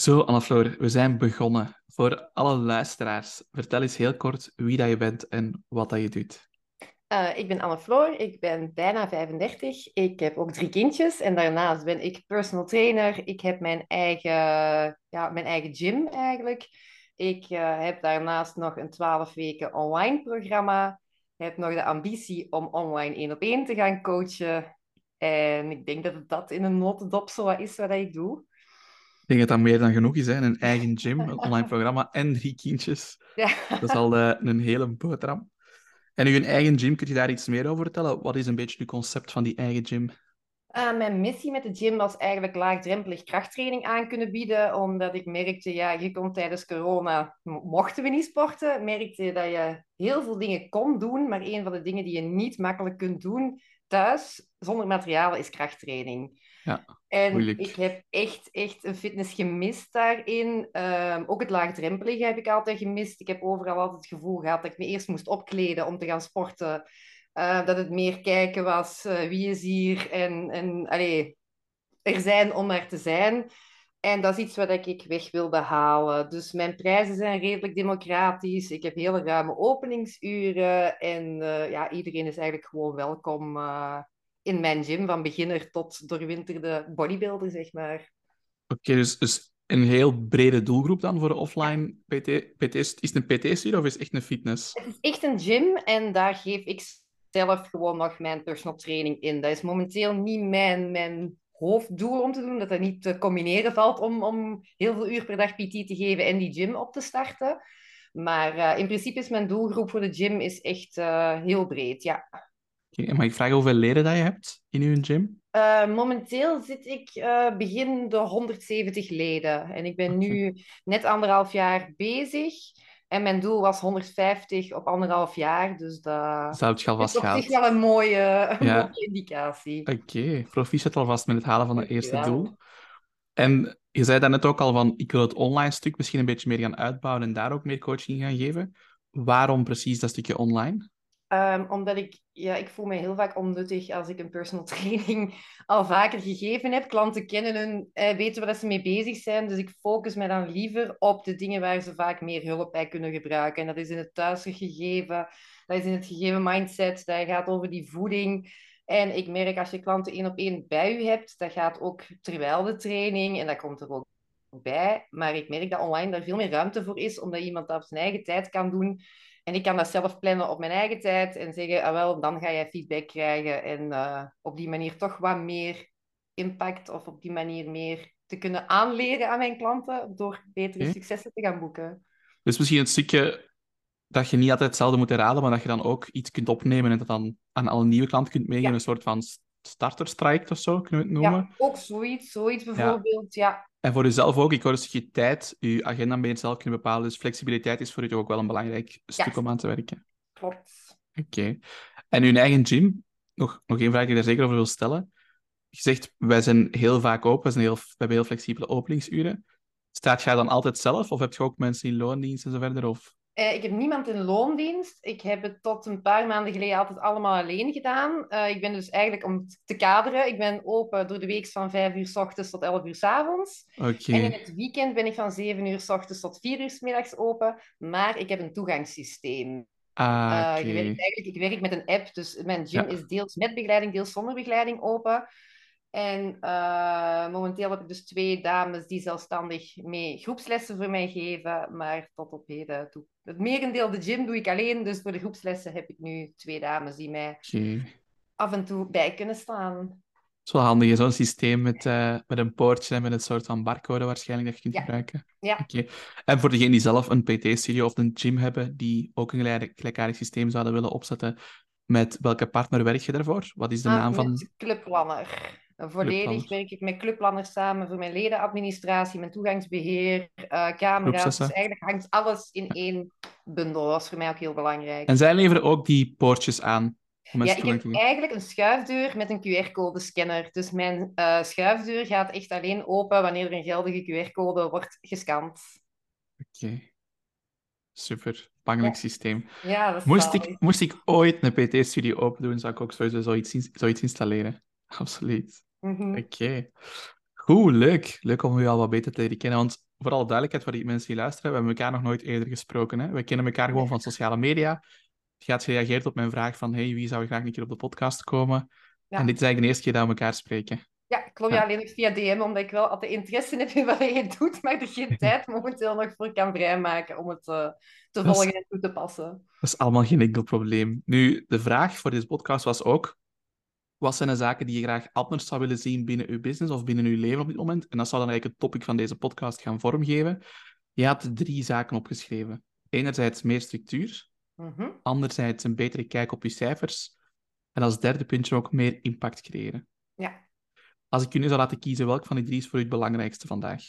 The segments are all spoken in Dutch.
Zo, Anne-Floor, we zijn begonnen. Voor alle luisteraars, vertel eens heel kort wie dat je bent en wat dat je doet. Uh, ik ben Anne-Floor, ik ben bijna 35. Ik heb ook drie kindjes en daarnaast ben ik personal trainer. Ik heb mijn eigen, ja, mijn eigen gym eigenlijk. Ik uh, heb daarnaast nog een 12 weken online programma. Ik heb nog de ambitie om online één op één te gaan coachen. En ik denk dat het dat in een notendop zo is wat ik doe. Ik denk dat dat meer dan genoeg is, hè? een eigen gym, een online programma en drie kindjes. Ja. Dat is al uh, een hele boterham. En uw eigen gym, kun je daar iets meer over vertellen? Wat is een beetje het concept van die eigen gym? Uh, mijn missie met de gym was eigenlijk laagdrempelig krachttraining aan kunnen bieden, omdat ik merkte, ja, je kon tijdens corona, mochten we niet sporten, merkte dat je heel veel dingen kon doen, maar een van de dingen die je niet makkelijk kunt doen thuis, zonder materialen, is krachttraining. Ja, en moeilijk. ik heb echt, echt een fitness gemist daarin. Um, ook het laagdrempelige heb ik altijd gemist. Ik heb overal altijd het gevoel gehad dat ik me eerst moest opkleden om te gaan sporten. Uh, dat het meer kijken was, uh, wie is hier en, en allee, er zijn om er te zijn. En dat is iets wat ik weg wilde halen. Dus mijn prijzen zijn redelijk democratisch. Ik heb hele ruime openingsuren. En uh, ja, iedereen is eigenlijk gewoon welkom in mijn gym, van beginner tot doorwinterde bodybuilder, zeg maar. Oké, dus, dus een heel brede doelgroep dan voor de offline PT. PT is het een PT-studie of is het echt een fitness? Het is echt een gym en daar geef ik zelf gewoon nog mijn personal training in. Dat is momenteel niet mijn, mijn hoofddoel om te doen, dat dat niet te combineren valt om, om heel veel uur per dag PT te geven en die gym op te starten. Maar uh, in principe is mijn doelgroep voor de gym is echt uh, heel breed, ja. Mag ik vragen hoeveel leden dat je hebt in uw gym? Uh, momenteel zit ik uh, begin de 170 leden. En ik ben okay. nu net anderhalf jaar bezig. En mijn doel was 150 op anderhalf jaar. Dus dat, dus dat je is op zich wel een mooie, een ja. mooie indicatie. Oké, okay. proficiat alvast met het halen van het eerste ja. doel. En je zei daarnet ook al van, ik wil het online stuk misschien een beetje meer gaan uitbouwen en daar ook meer coaching gaan geven. Waarom precies dat stukje online? Um, omdat ik, ja, ik voel me heel vaak onnuttig als ik een personal training al vaker gegeven heb. Klanten kennen hun, eh, weten waar ze mee bezig zijn. Dus ik focus me dan liever op de dingen waar ze vaak meer hulp bij kunnen gebruiken. En dat is in het thuisgegeven, dat is in het gegeven mindset, dat gaat over die voeding. En ik merk als je klanten één op één bij u hebt, dat gaat ook terwijl de training en dat komt er ook bij. Maar ik merk dat online daar veel meer ruimte voor is, omdat iemand dat op zijn eigen tijd kan doen. En ik kan dat zelf plannen op mijn eigen tijd en zeggen, ah wel, dan ga jij feedback krijgen. En uh, op die manier toch wat meer impact of op die manier meer te kunnen aanleren aan mijn klanten door betere okay. successen te gaan boeken. Dus misschien een stukje dat je niet altijd hetzelfde moet herhalen, maar dat je dan ook iets kunt opnemen en dat dan aan alle nieuwe klanten kunt meegeven. Ja. Een soort van starterstrike of zo, kunnen we het noemen? Ja, ook zoiets. Zoiets bijvoorbeeld, ja. ja. En voor jezelf ook, ik hoor een stukje tijd, je agenda ben je zelf kunnen bepalen. Dus flexibiliteit is voor je ook wel een belangrijk stuk om aan te werken. Klopt. Oké. Okay. En uw eigen gym, nog, nog één vraag die ik daar zeker over wil stellen. Je zegt, wij zijn heel vaak open, we, zijn heel, we hebben heel flexibele openingsuren. Staat jij dan altijd zelf, of heb je ook mensen in loondienst en zo verder? Of... Uh, ik heb niemand in loondienst. Ik heb het tot een paar maanden geleden altijd allemaal alleen gedaan. Uh, ik ben dus eigenlijk, om te kaderen, ik ben open door de week van 5 uur s ochtends tot 11 uur s avonds. Okay. En in het weekend ben ik van 7 uur s ochtends tot 4 uur s middags open. Maar ik heb een toegangssysteem. Ah, uh, okay. ik, werk eigenlijk, ik werk met een app, dus mijn gym ja. is deels met begeleiding, deels zonder begeleiding open. En uh, momenteel heb ik dus twee dames die zelfstandig mee groepslessen voor mij geven. Maar tot op heden doe het merendeel de gym doe ik alleen. Dus voor de groepslessen heb ik nu twee dames die mij okay. af en toe bij kunnen staan. Het is wel handig, zo'n systeem met, uh, met een poortje en met een soort van barcode waarschijnlijk dat je kunt ja. gebruiken. Ja. Okay. En voor degenen die zelf een PT-studio of een gym hebben, die ook een gelijkaardig systeem zouden willen opzetten, met welke partner werk je daarvoor? Wat is de ah, naam van... Club Planner. Volledig werk ik met clubplanners samen voor mijn ledenadministratie, mijn toegangsbeheer, uh, camera's. Dus eigenlijk hangt alles in één bundel. Dat was voor mij ook heel belangrijk. En zij leveren ook die poortjes aan? Ja, ik heb eigenlijk een schuifdeur met een QR-code-scanner. Dus mijn uh, schuifdeur gaat echt alleen open wanneer er een geldige QR-code wordt gescand. Oké. Okay. Super. Bangelijk ja. systeem. Ja, dat is moest, ik, moest ik ooit een PT-studio open doen, zou ik ook sowieso zoiets, zoiets installeren. Absoluut. Mm -hmm. Oké. Okay. Goed, leuk. Leuk om u al wat beter te leren kennen. Want voor alle duidelijkheid, voor die mensen die luisteren, we hebben elkaar nog nooit eerder gesproken. Hè? We kennen elkaar gewoon van sociale media. Je had gereageerd op mijn vraag van, hey, wie zou graag een keer op de podcast komen? Ja. En dit is eigenlijk de eerste keer dat we elkaar spreken. Ja, klopt. Ja, alleen nog via DM, omdat ik wel altijd interesse heb in wat je doet, maar er geen tijd momenteel nog voor kan vrijmaken om het eh, te is- volgen en toe te passen. Dat is allemaal geen enkel probleem. Nu, de vraag voor deze podcast was ook, wat zijn de zaken die je graag anders zou willen zien binnen uw business of binnen uw leven op dit moment? En dat zou dan eigenlijk het topic van deze podcast gaan vormgeven. Je had drie zaken opgeschreven. Enerzijds meer structuur, Mhm. anderzijds een betere kijk op je cijfers en als derde puntje ook meer impact creëren. Ja. Als ik u nu zou laten kiezen, welk van die drie is voor u het belangrijkste vandaag?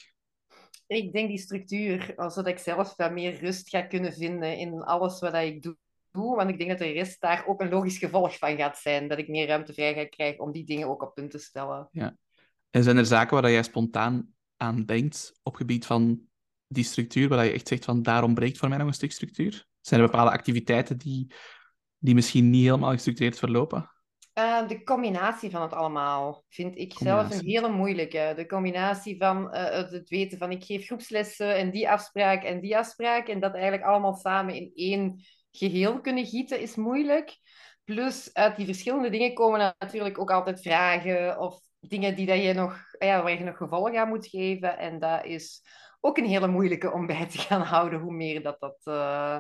Ik denk die structuur, zodat ik zelf wat meer rust ga kunnen vinden in alles wat ik doe. Want ik denk dat de rest daar ook een logisch gevolg van gaat zijn. Dat ik meer ruimte vrij ga krijgen om die dingen ook op punt te stellen. En zijn er zaken waar jij spontaan aan denkt op gebied van die structuur, waar je echt zegt van daar ontbreekt voor mij nog een stuk structuur? Zijn er bepaalde activiteiten die, die misschien niet helemaal gestructureerd verlopen? Eh, de combinatie van het allemaal vind ik zelf een hele moeilijke. De combinatie van eh, het weten van ik geef groepslessen en die afspraak en die afspraak en dat eigenlijk allemaal samen in één geheel kunnen gieten is moeilijk. Plus uit die verschillende dingen komen natuurlijk ook altijd vragen of dingen die dat je nog, ja, waar je nog gevolg aan moet geven. En dat is ook een hele moeilijke om bij te gaan houden, hoe meer dat dat, eh,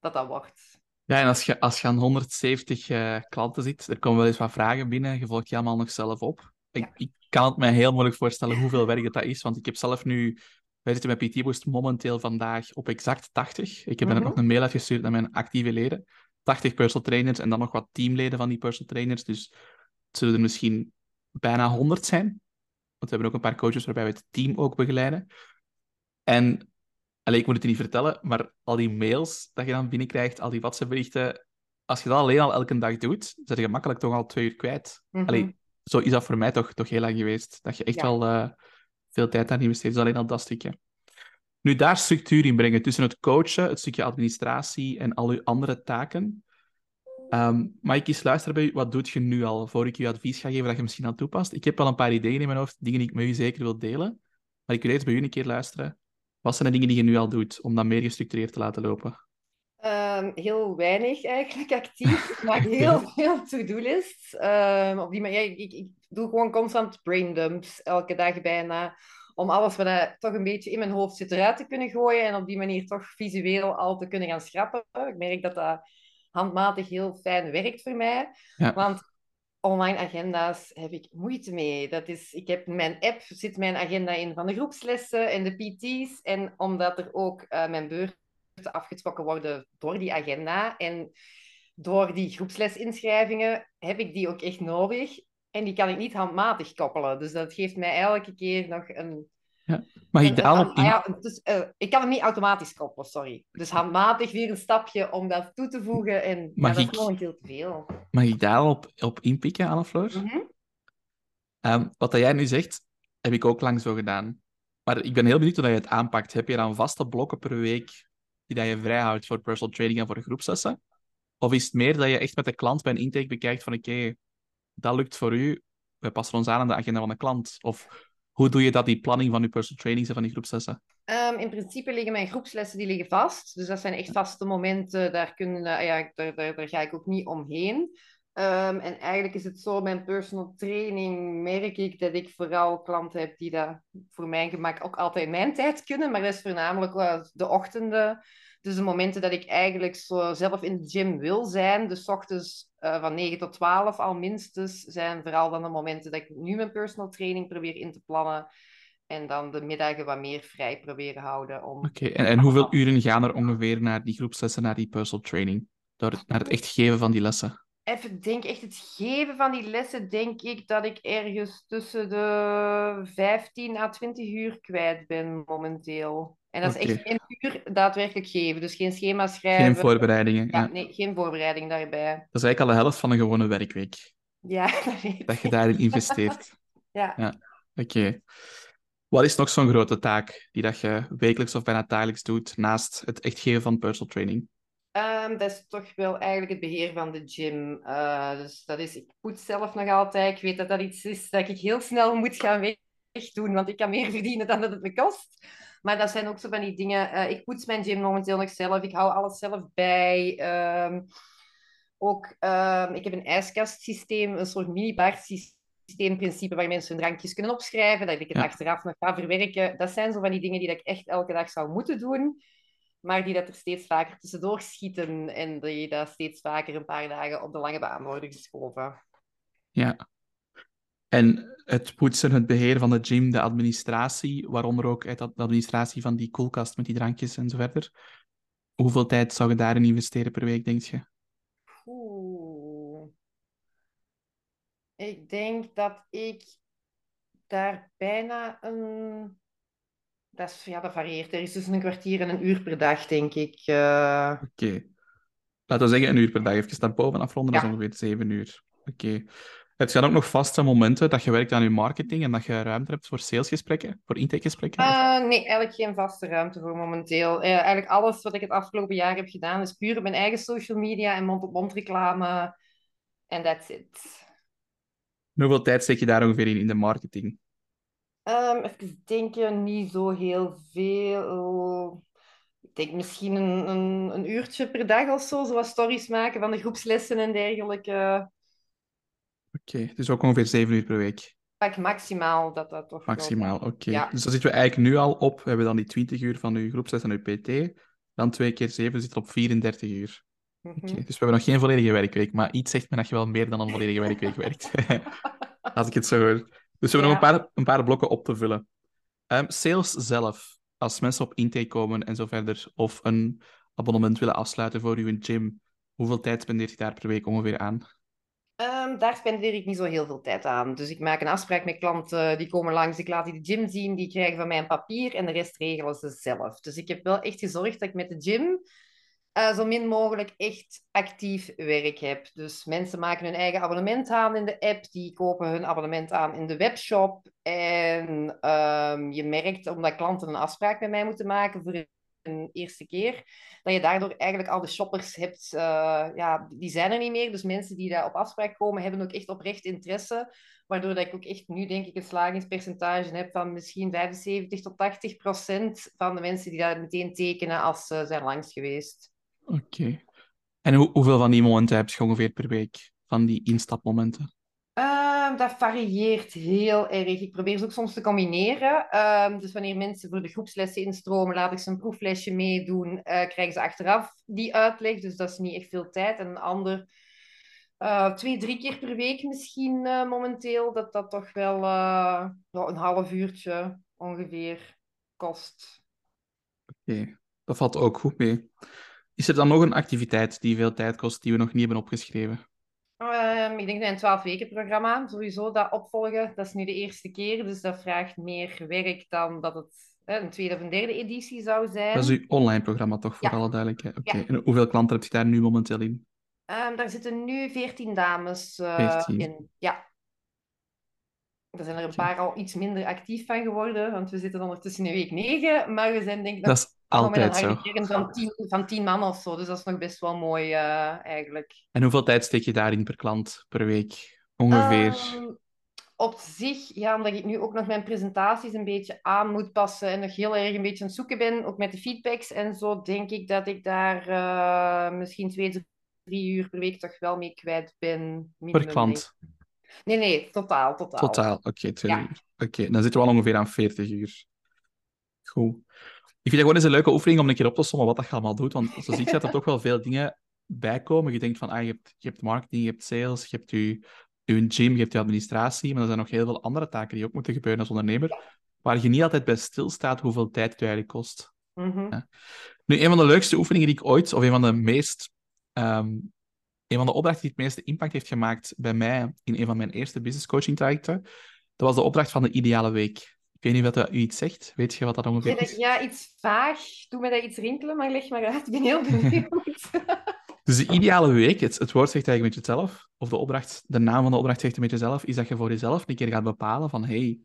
dat, dat wordt. Ja, en als je, als je aan 170 eh, klanten zit, er komen wel eens wat vragen binnen, je volgt je allemaal nog zelf op. Ik, Ja. ik kan het mij heel moeilijk voorstellen hoeveel werk dat is, want ik heb zelf nu... Wij zitten met PT Boost momenteel vandaag op exact 80. Ik heb Mhm. nog een mail uitgestuurd naar mijn actieve leden. 80 personal trainers en dan nog wat teamleden van die personal trainers. Dus het zullen er misschien bijna 100 zijn. Want we hebben ook een paar coaches waarbij we het team ook begeleiden. En, allee, ik moet het je niet vertellen, maar al die mails dat je dan binnenkrijgt, al die WhatsApp-berichten, als je dat alleen al elke dag doet, zet je gemakkelijk toch al twee uur kwijt. Allee, zo is dat voor mij toch, toch heel lang geweest. Dat je echt Ja. wel eh, veel tijd aan investeert. Dus alleen al dat stukje. Nu, daar structuur in brengen tussen het coachen, het stukje administratie en al uw andere taken. Ehm mag ik eens luisteren bij u? Wat doet je nu al, voor ik je advies ga geven dat je misschien aan toepast? Ik heb wel een paar ideeën in mijn hoofd, dingen die ik met u zeker wil delen. Maar ik wil eerst bij u een keer luisteren. Wat zijn de dingen die je nu al doet om dat meer gestructureerd te laten lopen? Ehm, heel weinig eigenlijk actief. Ik maak heel veel to-do-lists. Ehm, op die manier, ik, ik, ik doe gewoon constant brain dumps, elke dag bijna. Om alles wat er toch een beetje in mijn hoofd zit eruit te kunnen gooien. En op die manier toch visueel al te kunnen gaan schrappen. Ik merk dat dat handmatig heel fijn werkt voor mij. Ja. Want online agenda's heb ik moeite mee. Dat is, ik heb mijn app zit mijn agenda in van de groepslessen en de PT's. En omdat er ook eh, mijn beurt afgetrokken worden door die agenda en door die groepslesinschrijvingen heb ik die ook echt nodig. En die kan ik niet handmatig koppelen. Dus dat geeft mij elke keer nog een... Mag ik een- daar een- op ah in... ja, dus, ik kan hem niet automatisch koppelen, sorry. Dus handmatig weer een stapje om dat toe te voegen. En ja, dat ik- is momenteel te veel. Mag ik daarop op inpikken, Anne-Floor? Mhm. Ehm, wat dat jij nu zegt, heb ik ook lang zo gedaan. Maar ik ben heel benieuwd hoe dat je het aanpakt. Heb je dan vaste blokken per week die dat je vrijhoudt voor personal training en voor groepslessen? Of is het meer dat je echt met de klant bij een intake bekijkt van oké, dat lukt voor u, we passen ons aan aan de agenda van de klant? Of hoe doe je dat, die planning van je personal trainings en van die groepslessen? Ehm, in principe liggen mijn groepslessen die liggen vast. Dus dat zijn echt vaste momenten. Daar, kunnen, eh, ja, daar, daar, daar ga ik ook niet omheen. Ehm, en eigenlijk is het zo, mijn personal training merk ik dat ik vooral klanten heb die dat voor mijn gemak ook altijd in mijn tijd kunnen. Maar dat is voornamelijk wel de ochtenden. Dus de momenten dat ik eigenlijk zo zelf in de gym wil zijn. Dus ochtends eh, van 9 tot 12 al minstens. Zijn vooral dan de momenten dat ik nu mijn personal training probeer in te plannen. En dan de middagen wat meer vrij proberen houden om... Oké, en, en hoeveel uren gaan er ongeveer naar die groepslessen, naar die personal training? Naar het echt geven van die lessen? Even denk, echt het geven van die lessen, denk ik dat ik ergens tussen de 15 à 20 uur kwijt ben momenteel. En dat is echt Oké. geen uur daadwerkelijk geven, dus geen schema schrijven. Geen voorbereidingen. Ja, Ja. nee, geen voorbereiding daarbij. Dat is eigenlijk al de helft van een gewone werkweek. Ja, dat weet Dat je daarin investeert. Ja. Ja. Oké. Wat is nog zo'n grote taak die dat je wekelijks of bijna dagelijks doet, naast het echt geven van personal training? Ehm, dat is toch wel eigenlijk het beheer van de gym. Eh, dus dat is, ik poets zelf nog altijd. Ik weet dat dat iets is dat ik heel snel moet gaan weg- wegdoen, want ik kan meer verdienen dan dat het me kost. Maar dat zijn ook zo van die dingen. eh, ik poets mijn gym momenteel nog zelf. Ik hou alles zelf bij. Ehm, ook, ehm, ik heb een ijskastsysteem, een soort mini-bar systeemprincipe waar mensen hun drankjes kunnen opschrijven, dat ik het Ja. achteraf nog ga verwerken. Dat zijn zo van die dingen die dat ik echt elke dag zou moeten doen, maar die dat er steeds vaker tussendoor schieten en die dat steeds vaker een paar dagen op de lange baan worden geschoven. Ja. En het poetsen, het beheer van de gym, de administratie, waaronder ook uit dat- de administratie van die koelkast met die drankjes en zo verder. Hoeveel tijd zou je daarin investeren per week, denk je? Oeh. Ik denk dat ik daar bijna een... Dat, is, ja, dat varieert. Er is tussen een kwartier en een uur per dag, denk ik. eh. Oké. Laten we zeggen een uur per dag. Even naar boven afronden, dat is ongeveer zeven uur. Oké. Het zijn ook nog vaste momenten dat je werkt aan je marketing en dat je ruimte hebt voor salesgesprekken, voor intakegesprekken? Eh, nee, eigenlijk geen vaste ruimte voor momenteel. Eh, eigenlijk alles wat ik het afgelopen jaar heb gedaan is puur op mijn eigen social media en mond-op-mond reclame. En that's it. En hoeveel tijd steek je daar ongeveer in, in de marketing? Ehm, even denken, niet zo heel veel. Ik denk misschien een, een, een uurtje per dag of zo, zoals stories maken van de groepslessen en dergelijke. Oké, dus ook ongeveer zeven uur per week. Pak maximaal dat dat toch Maximaal, oké. Ja. Dus dan zitten we eigenlijk nu al op. We hebben dan die 20 uur van uw groepsles en uw PT. Dan twee keer zeven zit op 34 uur. Mhm. Oké, Dus we hebben nog geen volledige werkweek, maar iets zegt me dat je wel meer dan een volledige werkweek werkt. Als ik het zo hoor. Dus we hebben nog een paar, een paar blokken op te vullen. Ehm, sales zelf, als mensen op intake komen en zo verder, of een abonnement willen afsluiten voor uw gym, hoeveel tijd spendeert je daar per week ongeveer aan? Ehm, daar spendeer ik niet zo heel veel tijd aan. Dus ik maak een afspraak met klanten, die komen langs, ik laat die de gym zien, die krijgen van mij een papier en de rest regelen ze zelf. Dus ik heb wel echt gezorgd dat ik met de gym eh, zo min mogelijk echt actief werk heb. Dus mensen maken hun eigen abonnement aan in de app, die kopen hun abonnement aan in de webshop. En ehm, je merkt, omdat klanten een afspraak met mij moeten maken voor een eerste keer, dat je daardoor eigenlijk al de shoppers hebt, eh, ja, die zijn er niet meer. Dus mensen die daar op afspraak komen, hebben ook echt oprecht interesse. Waardoor dat ik ook echt nu, denk ik, een slagingspercentage heb van misschien 75 tot 80 procent van de mensen die daar meteen tekenen als ze zijn langs geweest. Oké. En hoe- hoeveel van die momenten heb je ongeveer per week? Van die instapmomenten? Dat varieert heel erg. Ik probeer ze ook soms te combineren. Ehm, dus wanneer mensen voor de groepslessen instromen, laat ik ze een proeflesje meedoen. eh, krijgen ze achteraf die uitleg. Dus dat is niet echt veel tijd. En een ander eh, twee, drie keer per week misschien eh, momenteel. Dat dat toch wel een half uurtje ongeveer kost. Oké, dat valt ook goed mee. Is er dan nog een activiteit die veel tijd kost, die we nog niet hebben opgeschreven? Ehm, ik denk dat een 12 weken programma, sowieso dat opvolgen, dat is nu de eerste keer, dus dat vraagt meer werk dan dat het hè, een tweede of een derde editie zou zijn. Dat is uw online programma toch, voor Ja. alle duidelijkheid? Oké. Ja. En hoeveel klanten heb je daar nu momenteel in? Ehm, daar zitten nu 14 dames eh, 14. in. Ja. Er zijn er een paar al iets minder actief van geworden, want we zitten ondertussen in week 9, maar we zijn denk ik nog altijd zo. van 10, van 10 man of zo, dus dat is nog best wel mooi eh, eigenlijk. En hoeveel tijd steek je daarin per klant per week? Ongeveer. Ehm, op zich, ja, omdat ik nu ook nog mijn presentaties een beetje aan moet passen en nog heel erg een beetje aan het zoeken ben, ook met de feedbacks en zo, denk ik dat ik daar eh, misschien twee, drie uur per week toch wel mee kwijt ben. per klant. Nee, nee, totaal, totaal. Totaal. Oké, Ja. Oké, dan zitten we al ongeveer aan 40 uur. Goed. Ik vind het gewoon eens een leuke oefening om een keer op te sommen wat dat je allemaal doet. Want zo zie je dat er toch wel veel dingen bij komen. Je denkt van, ah, je, hebt, je hebt marketing, je hebt sales, je hebt je, je gym, je hebt je administratie. Maar er zijn nog heel veel andere taken die ook moeten gebeuren als ondernemer. Waar je niet altijd bij stilstaat hoeveel tijd het eigenlijk kost. Mhm. Nu, een van de leukste oefeningen die ik ooit, of een van de meest, ehm, een van de opdrachten die het meeste impact heeft gemaakt bij mij in een van mijn eerste business coaching trajecten, dat was de opdracht van de ideale week. Ik weet niet of dat u iets zegt. Weet je wat dat ongeveer Ja, is? ja, iets vaag. Doe me dat iets rinkelen, maar leg maar uit. Ik ben heel benieuwd. Dus de ideale week, het, het woord zegt eigenlijk een beetje hetzelfde, of de opdracht, de naam van de opdracht zegt een beetje zelf, is dat je voor jezelf een keer gaat bepalen van, hey,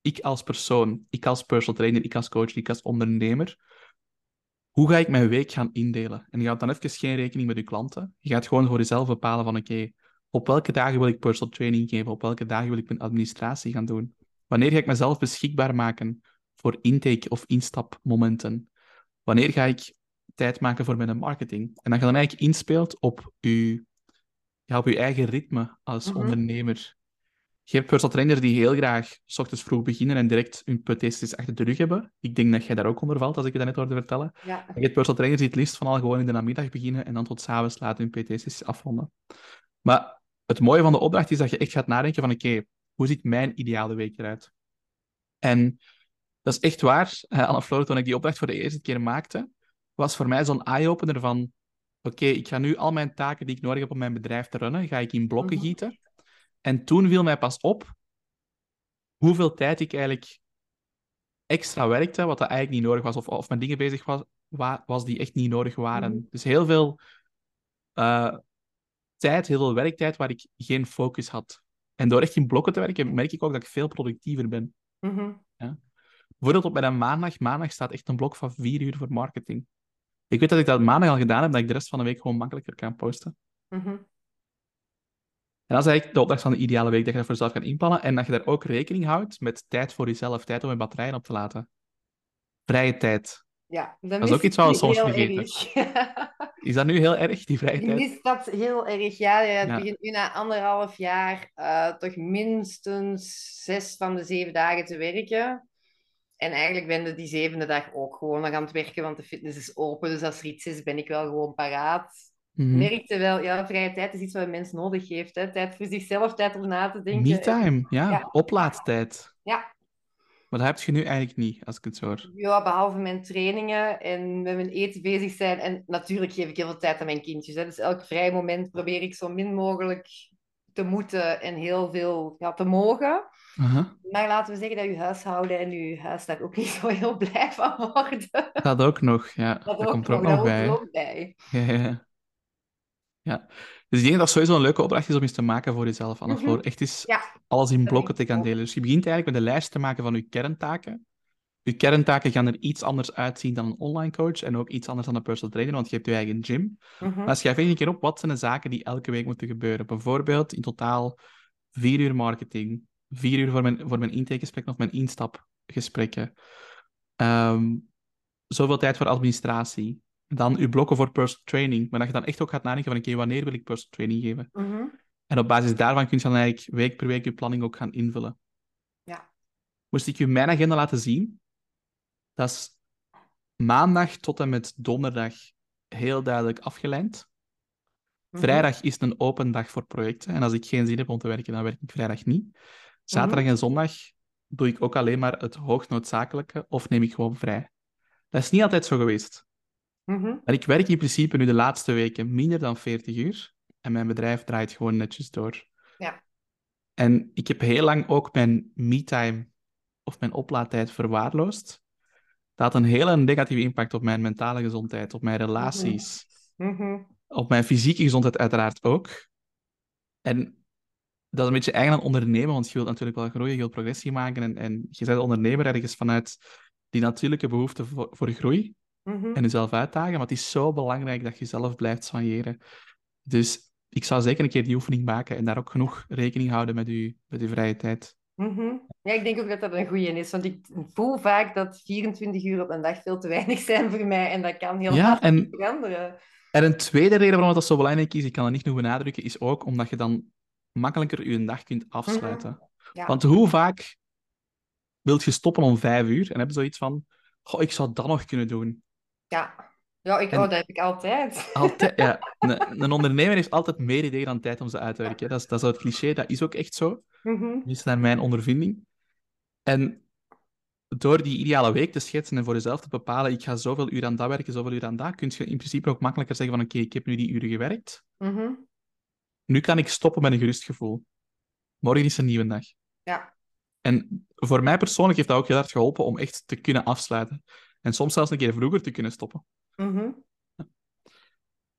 ik als persoon, ik als personal trainer, ik als coach, ik als ondernemer, hoe ga ik mijn week gaan indelen? En je gaat dan even geen rekening met je klanten. Je gaat gewoon voor jezelf bepalen van, oké, op welke dagen wil ik personal training geven? Op welke dagen wil ik mijn administratie gaan doen? Wanneer ga ik mezelf beschikbaar maken voor intake- of instapmomenten? Wanneer ga ik tijd maken voor mijn marketing? En dat je dan eigenlijk inspeelt op je, ja, op je eigen ritme als Mhm. ondernemer. Je hebt personal trainers die heel graag s ochtends vroeg beginnen en direct hun PT-sessies achter de rug hebben. Ik denk dat jij daar ook onder valt, als ik je dat net hoorde vertellen. Ja. Je hebt personal trainers die het liefst van al gewoon in de namiddag beginnen en dan tot s'avonds laten hun PT-sessies afronden. Maar het mooie van de opdracht is dat je echt gaat nadenken van oké, hoe ziet mijn ideale week eruit? En dat is echt waar. Uh, Floor, toen ik die opdracht voor de eerste keer maakte, was voor mij zo'n eye-opener van oké, ik ga nu al mijn taken die ik nodig heb om mijn bedrijf te runnen, ga ik in blokken Mhm. gieten. En toen viel mij pas op hoeveel tijd ik eigenlijk extra werkte, wat dat eigenlijk niet nodig was, of, of met dingen bezig was, wa- was die echt niet nodig waren. Mhm. Dus heel veel eh, tijd, heel veel werktijd waar ik geen focus had. En door echt in blokken te werken, merk ik ook dat ik veel productiever ben. Mhm. Bijvoorbeeld op mijn maandag. Maandag staat echt een blok van vier uur voor marketing. Ik weet dat ik dat maandag al gedaan heb, dat ik de rest van de week gewoon makkelijker kan posten. Mhm. En dat is eigenlijk de opdracht van de ideale week, dat je dat voor jezelf kan inplannen en dat je daar ook rekening houdt met tijd voor jezelf, tijd om je batterijen op te laten. Vrije tijd. Ja, dat, is ook iets wat we soms vergeten. erg. Is dat nu heel erg, die vrije tijd? mis dat heel erg. Ja, het Ja. begint nu na anderhalf jaar eh, toch minstens zes van de zeven dagen te werken. En eigenlijk ben je die zevende dag ook gewoon nog aan het werken, want de fitness is open. Dus als er iets is, ben ik wel gewoon paraat. Mhm. Merkte wel, ja, vrije tijd is iets wat een mens nodig heeft. Hè? Tijd voor zichzelf, tijd om na te denken. Me-time, ja. Ja. Oplaadtijd. Ja, Maar dat heb je nu eigenlijk niet, als ik het zo hoor. Ja, behalve mijn trainingen en met mijn eten bezig zijn. En natuurlijk geef ik heel veel tijd aan mijn kindjes. Hè. Dus elk vrij moment probeer ik zo min mogelijk te moeten en heel veel ja, te mogen. Maar laten we zeggen dat uw huishouden en uw huis daar ook niet zo heel blij van worden. Dat ook nog, ja. Dat, ook komt er ook nog, bij. ook bij. Ja, ja, ja. Dus ik denk dat dat sowieso een leuke opdracht is om eens te maken voor jezelf, Mhm. Floor. Echt eens Ja, alles in blokken te gaan delen. Dus je begint eigenlijk met een lijst te maken van je kerntaken. Je kerntaken gaan er iets anders uitzien dan een online coach en ook iets anders dan een personal trainer, want je hebt je eigen gym. Mhm. Maar schrijf één keer op, wat zijn de zaken die elke week moeten gebeuren? Bijvoorbeeld in totaal vier uur marketing, vier uur voor mijn, voor mijn intakegesprekken of mijn instapgesprekken, Ehm, zoveel tijd voor administratie, dan uw blokken voor personal training, maar dat je dan echt ook gaat nadenken van, oké, wanneer wil ik personal training geven? Mhm. En op basis daarvan kun je dan eigenlijk week per week je planning ook gaan invullen. Ja. Moest ik je mijn agenda laten zien, dat is maandag tot en met donderdag heel duidelijk afgelijnd. Mhm. Vrijdag is een open dag voor projecten. En als ik geen zin heb om te werken, dan werk ik vrijdag niet. Zaterdag Mhm. en zondag doe ik ook alleen maar het hoognoodzakelijke of neem ik gewoon vrij. Dat is niet altijd zo geweest. Mhm. Maar ik werk in principe nu de laatste weken minder dan 40 uur. En mijn bedrijf draait gewoon netjes door. Ja. En ik heb heel lang ook mijn me-time of mijn oplaadtijd verwaarloosd. Dat had een hele negatieve impact op mijn mentale gezondheid, op mijn relaties, Mhm. op mijn fysieke gezondheid uiteraard ook. En dat is een beetje eigen aan ondernemen, want je wilt natuurlijk wel groeien, je wilt progressie maken. En, en je bent ondernemer ergens vanuit die natuurlijke behoefte voor, voor groei Mhm. en jezelf uitdagen. Maar het is zo belangrijk dat je zelf blijft soigneren. Dus ik zou zeker een keer die oefening maken en daar ook genoeg rekening houden met je, met je vrije tijd. Mhm. Ja, ik denk ook dat dat een goeie is, want ik voel vaak dat 24 uur op een dag veel te weinig zijn voor mij en dat kan heel Ja, en- veranderen. En een tweede reden waarom dat zo belangrijk is, ik kan het niet genoeg benadrukken, is ook omdat je dan makkelijker je dag kunt afsluiten. Ja. Want hoe vaak wilt je stoppen om vijf uur en heb je zoiets van, goh, ik zou dat nog kunnen doen. Ja, ja ik, En- oh, dat heb ik altijd. Altijd, ja, een, een ondernemer heeft altijd meer ideeën dan tijd om ze uit te werken. Dat is, dat is het cliché, dat is ook echt zo. Mhm. is naar mijn ondervinding. En door die ideale week te schetsen en voor jezelf te bepalen, ik ga zoveel uur aan dat werken, zoveel uur aan dat, kun je in principe ook makkelijker zeggen van oké, ik heb nu die uren gewerkt. Mhm. Nu kan ik stoppen met een gerust gevoel. Morgen is een nieuwe dag. Ja. En voor mij persoonlijk heeft dat ook heel hard geholpen om echt te kunnen afsluiten. En soms zelfs een keer vroeger te kunnen stoppen. Mhm.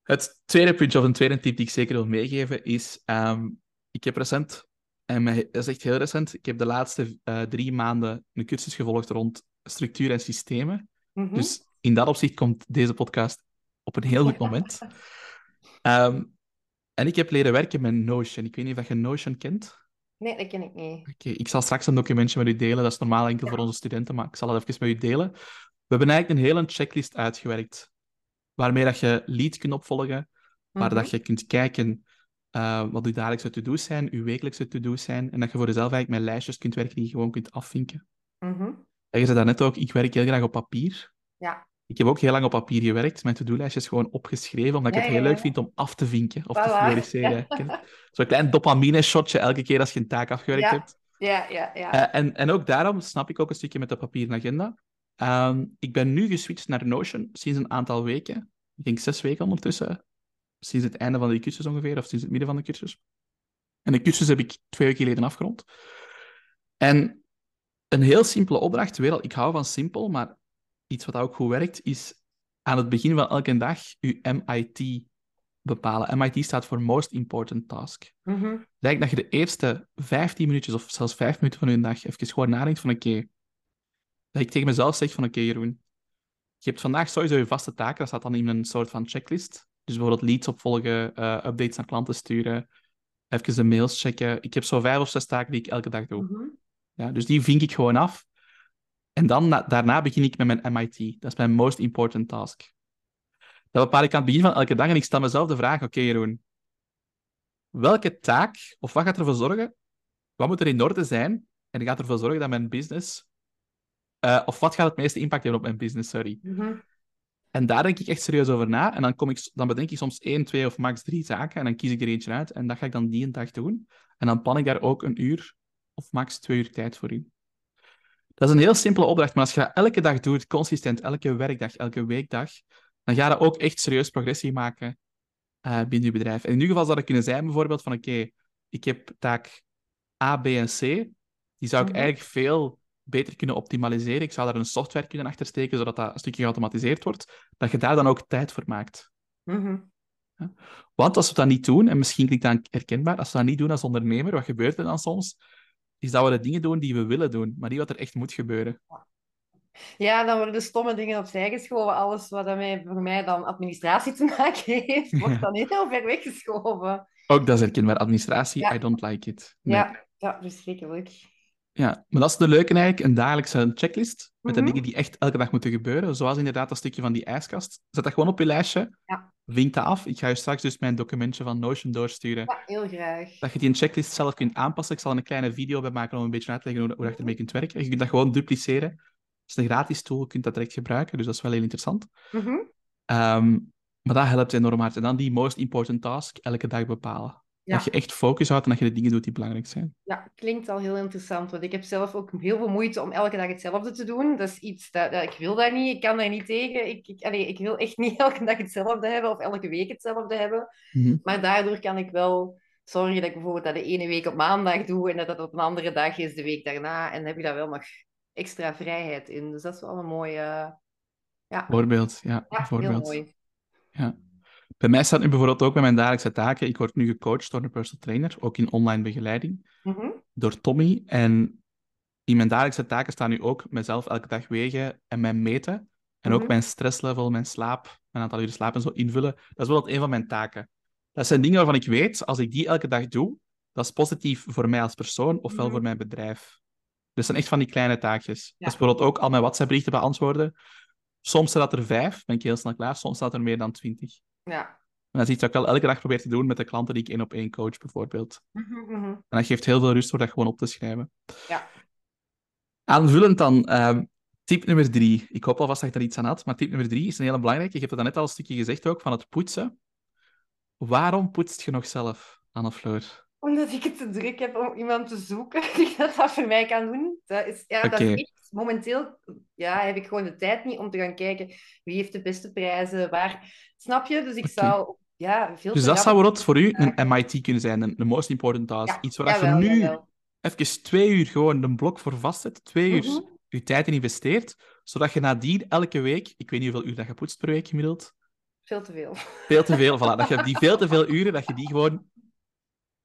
Het tweede puntje, of een tweede tip die ik zeker wil meegeven, is... ehm, ik heb recent, en dat is echt heel recent, ik heb de laatste eh, drie maanden een cursus gevolgd rond structuur en systemen. Mhm. Dus in dat opzicht komt deze podcast op een heel goed moment. Ehm, en ik heb leren werken met Notion. Ik weet niet of je Notion kent. Nee, dat ken ik niet. Oké, ik zal straks een documentje met u delen. Dat is normaal enkel voor onze studenten, maar ik zal het even met u delen. We hebben eigenlijk een hele checklist uitgewerkt, waarmee dat je lead kunt opvolgen, waar Mhm. dat je kunt kijken eh, wat uw dagelijkse to-do's zijn, uw wekelijkse to-do's zijn, en dat je voor jezelf eigenlijk met lijstjes kunt werken die je gewoon kunt afvinken. Mhm. En je zei daarnet ook, ik werk heel graag op papier. Ja, Ik heb ook heel lang op papier gewerkt, mijn to-do-lijstjes gewoon opgeschreven, omdat ik Ja, het heel ja, leuk vind om af te vinken of te prioriseren. Je? Zo'n klein dopamine-shotje elke keer als je een taak afgewerkt hebt. ja, ja. ja. Eh, en, en ook daarom snap ik ook een stukje met de papieren agenda. Ehm, ik ben nu geswitcht naar Notion sinds een aantal weken. Ik denk zes weken ondertussen. Sinds het einde van de cursus ongeveer, of sinds het midden van de cursus. En de cursus heb ik twee weken geleden afgerond. En een heel simpele opdracht, weer al, ik hou van simpel, maar iets wat ook goed werkt, is aan het begin van elke dag uw MIT bepalen. MIT staat voor Most Important Task. Lijkt dat je de eerste 15 minuutjes of zelfs 5 minuten van je dag even gewoon nadenkt van oké, dat ik tegen mezelf zeg van oké Jeroen, je hebt vandaag sowieso je vaste taken, dat staat dan in een soort van checklist. Dus bijvoorbeeld leads opvolgen, eh, updates naar klanten sturen, even de mails checken. Ik heb zo vijf of zes taken die ik elke dag doe. Mhm. Ja, dus die vink ik gewoon af. En dan, na- daarna begin ik met mijn MIT. Dat is mijn most important task. Dat bepaal ik aan het begin van elke dag en ik stel mezelf de vraag, oké Jeroen, welke taak of wat gaat ervoor zorgen, wat moet er in orde zijn en gaat ervoor zorgen dat mijn business, eh, of wat gaat het meeste impact hebben op mijn business, sorry. Mhm. En daar denk ik echt serieus over na. En dan, kom ik, dan bedenk ik soms één, twee of max drie zaken. En dan kies ik er eentje uit. En dat ga ik dan die een dag doen. En dan plan ik daar ook een uur of max twee uur tijd voor in. Dat is een heel simpele opdracht. Maar als je dat elke dag doet, consistent, elke werkdag, elke weekdag, dan ga je ook echt serieus progressie maken eh, binnen je bedrijf. En in ieder geval zou dat kunnen zijn bijvoorbeeld van oké, ik heb taak A, B en C. Die zou ik Mhm. eigenlijk veel beter kunnen optimaliseren. Ik zou daar een software kunnen achter steken, zodat dat een stukje geautomatiseerd wordt. Dat je daar dan ook tijd voor maakt. Mhm. Want als we dat niet doen, en misschien klinkt dat herkenbaar, als we dat niet doen als ondernemer, wat gebeurt er dan soms? Is dat we de dingen doen die we willen doen, maar niet wat er echt moet gebeuren. Ja, dan worden de stomme dingen opzij geschoven. Alles wat daarmee, voor mij dan administratie te maken heeft, wordt dan heel ver weggeschoven. Ook dat is herkenbaar. Administratie, Ja. I don't like it. Nee. Ja, ja, verschrikkelijk. Ja, maar dat is de leuke eigenlijk, een dagelijkse checklist met de Mhm. dingen die echt elke dag moeten gebeuren. Zoals inderdaad dat stukje van die ijskast. Zet dat gewoon op je lijstje. Ja. Vink dat af. Ik ga je straks dus mijn documentje van Notion doorsturen. Ja, heel graag. Dat je die checklist zelf kunt aanpassen. Ik zal er een kleine video bij maken om een beetje uit te leggen hoe, hoe je ermee kunt werken. Je kunt dat gewoon dupliceren. Het is een gratis tool, je kunt dat direct gebruiken, dus dat is wel heel interessant. Mhm. Ehm, maar dat helpt enorm hard. En dan die most important task elke dag bepalen. Ja. Dat je echt focus houdt en dat je de dingen doet die belangrijk zijn. Ja, klinkt al heel interessant. Want ik heb zelf ook heel veel moeite om elke dag hetzelfde te doen. Dat is iets dat, dat- ik wil daar niet. Ik kan daar niet tegen. Ik, ik, allee, ik wil echt niet elke dag hetzelfde hebben of elke week hetzelfde hebben. Mhm. Maar daardoor kan ik wel zorgen dat ik bijvoorbeeld dat de ene week op maandag doe en dat dat op een andere dag is de week daarna. En dan heb je daar wel nog extra vrijheid in. Dus dat is wel een mooie... Ja, Voorbeeld, ja. ja heel voorbeeld. mooi. Ja. Bij mij staat nu bijvoorbeeld ook bij mijn dagelijkse taken. Ik word nu gecoacht door een personal trainer, ook in online begeleiding, Mhm. door Tommy. En in mijn dagelijkse taken staan nu ook mezelf elke dag wegen en mijn meten. En ook Mhm. mijn stresslevel, mijn slaap, mijn aantal uren slaap en zo invullen. Dat is bijvoorbeeld een van mijn taken. Dat zijn dingen waarvan ik weet, als ik die elke dag doe, dat is positief voor mij als persoon ofwel Mhm. voor mijn bedrijf. Dat zijn echt van die kleine taakjes. Ja. Dat is bijvoorbeeld ook al mijn WhatsApp-berichten beantwoorden. Soms staat er vijf, ben ik heel snel klaar. Soms staat er meer dan twintig. Ja. En dat is iets wat ik wel elke dag probeer te doen met de klanten die ik één op één coach, bijvoorbeeld. Mhm, mhm. En dat geeft heel veel rust door dat gewoon op te schrijven. Ja. Aanvullend dan, ehm, tip nummer drie. Ik hoop alvast dat ik daar iets aan had, maar tip nummer drie is een hele belangrijke. Je hebt het net al een stukje gezegd ook, van het poetsen. Waarom poetst je nog zelf, Anne-Floor? Omdat ik het te druk heb om iemand te zoeken die dat, dat voor mij kan doen. Dat is, ja, dat is echt, momenteel ja, heb ik gewoon de tijd niet om te gaan kijken wie heeft de beste prijzen, waar. Snap je? Dus ik zou ja, veel Dus dat zou bijvoorbeeld voor u een MIT kunnen zijn, een, een most important task. Ja, Iets waar je nu jawel. even twee uur gewoon een blok voor vastzet, twee uur Mhm. je tijd in investeert, zodat je nadien elke week, ik weet niet hoeveel uur dat je poetst per week gemiddeld, Veel te veel. veel te veel, voilà, dat je die veel te veel uren, dat je die gewoon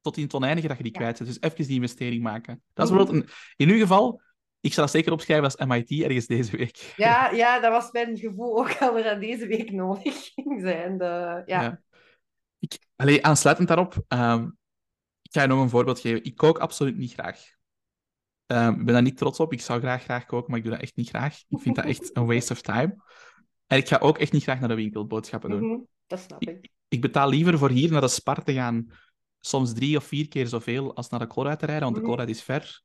tot in het oneindige, dat je die Ja. kwijt zet. Dus even die investering maken. Dat is bijvoorbeeld een, in uw geval, ik zal dat zeker opschrijven als MIT ergens deze week. Ja, ja, dat was mijn gevoel ook al er aan deze week nodig ging zijn. De, ja. Ja. Ik, allee, aansluitend daarop, ehm, Ik ga je nog een voorbeeld geven. Ik kook absoluut niet graag. Ehm, ik ben daar niet trots op. Ik zou graag graag koken, maar ik doe dat echt niet graag. Ik vind dat echt een waste of time. En ik ga ook echt niet graag naar de winkel boodschappen doen. Mhm, Dat snap ik. Ik betaal liever voor hier naar de Spar te gaan, soms drie of vier keer zoveel als naar de Colruyt te rijden, want de Mhm. Colruyt is ver.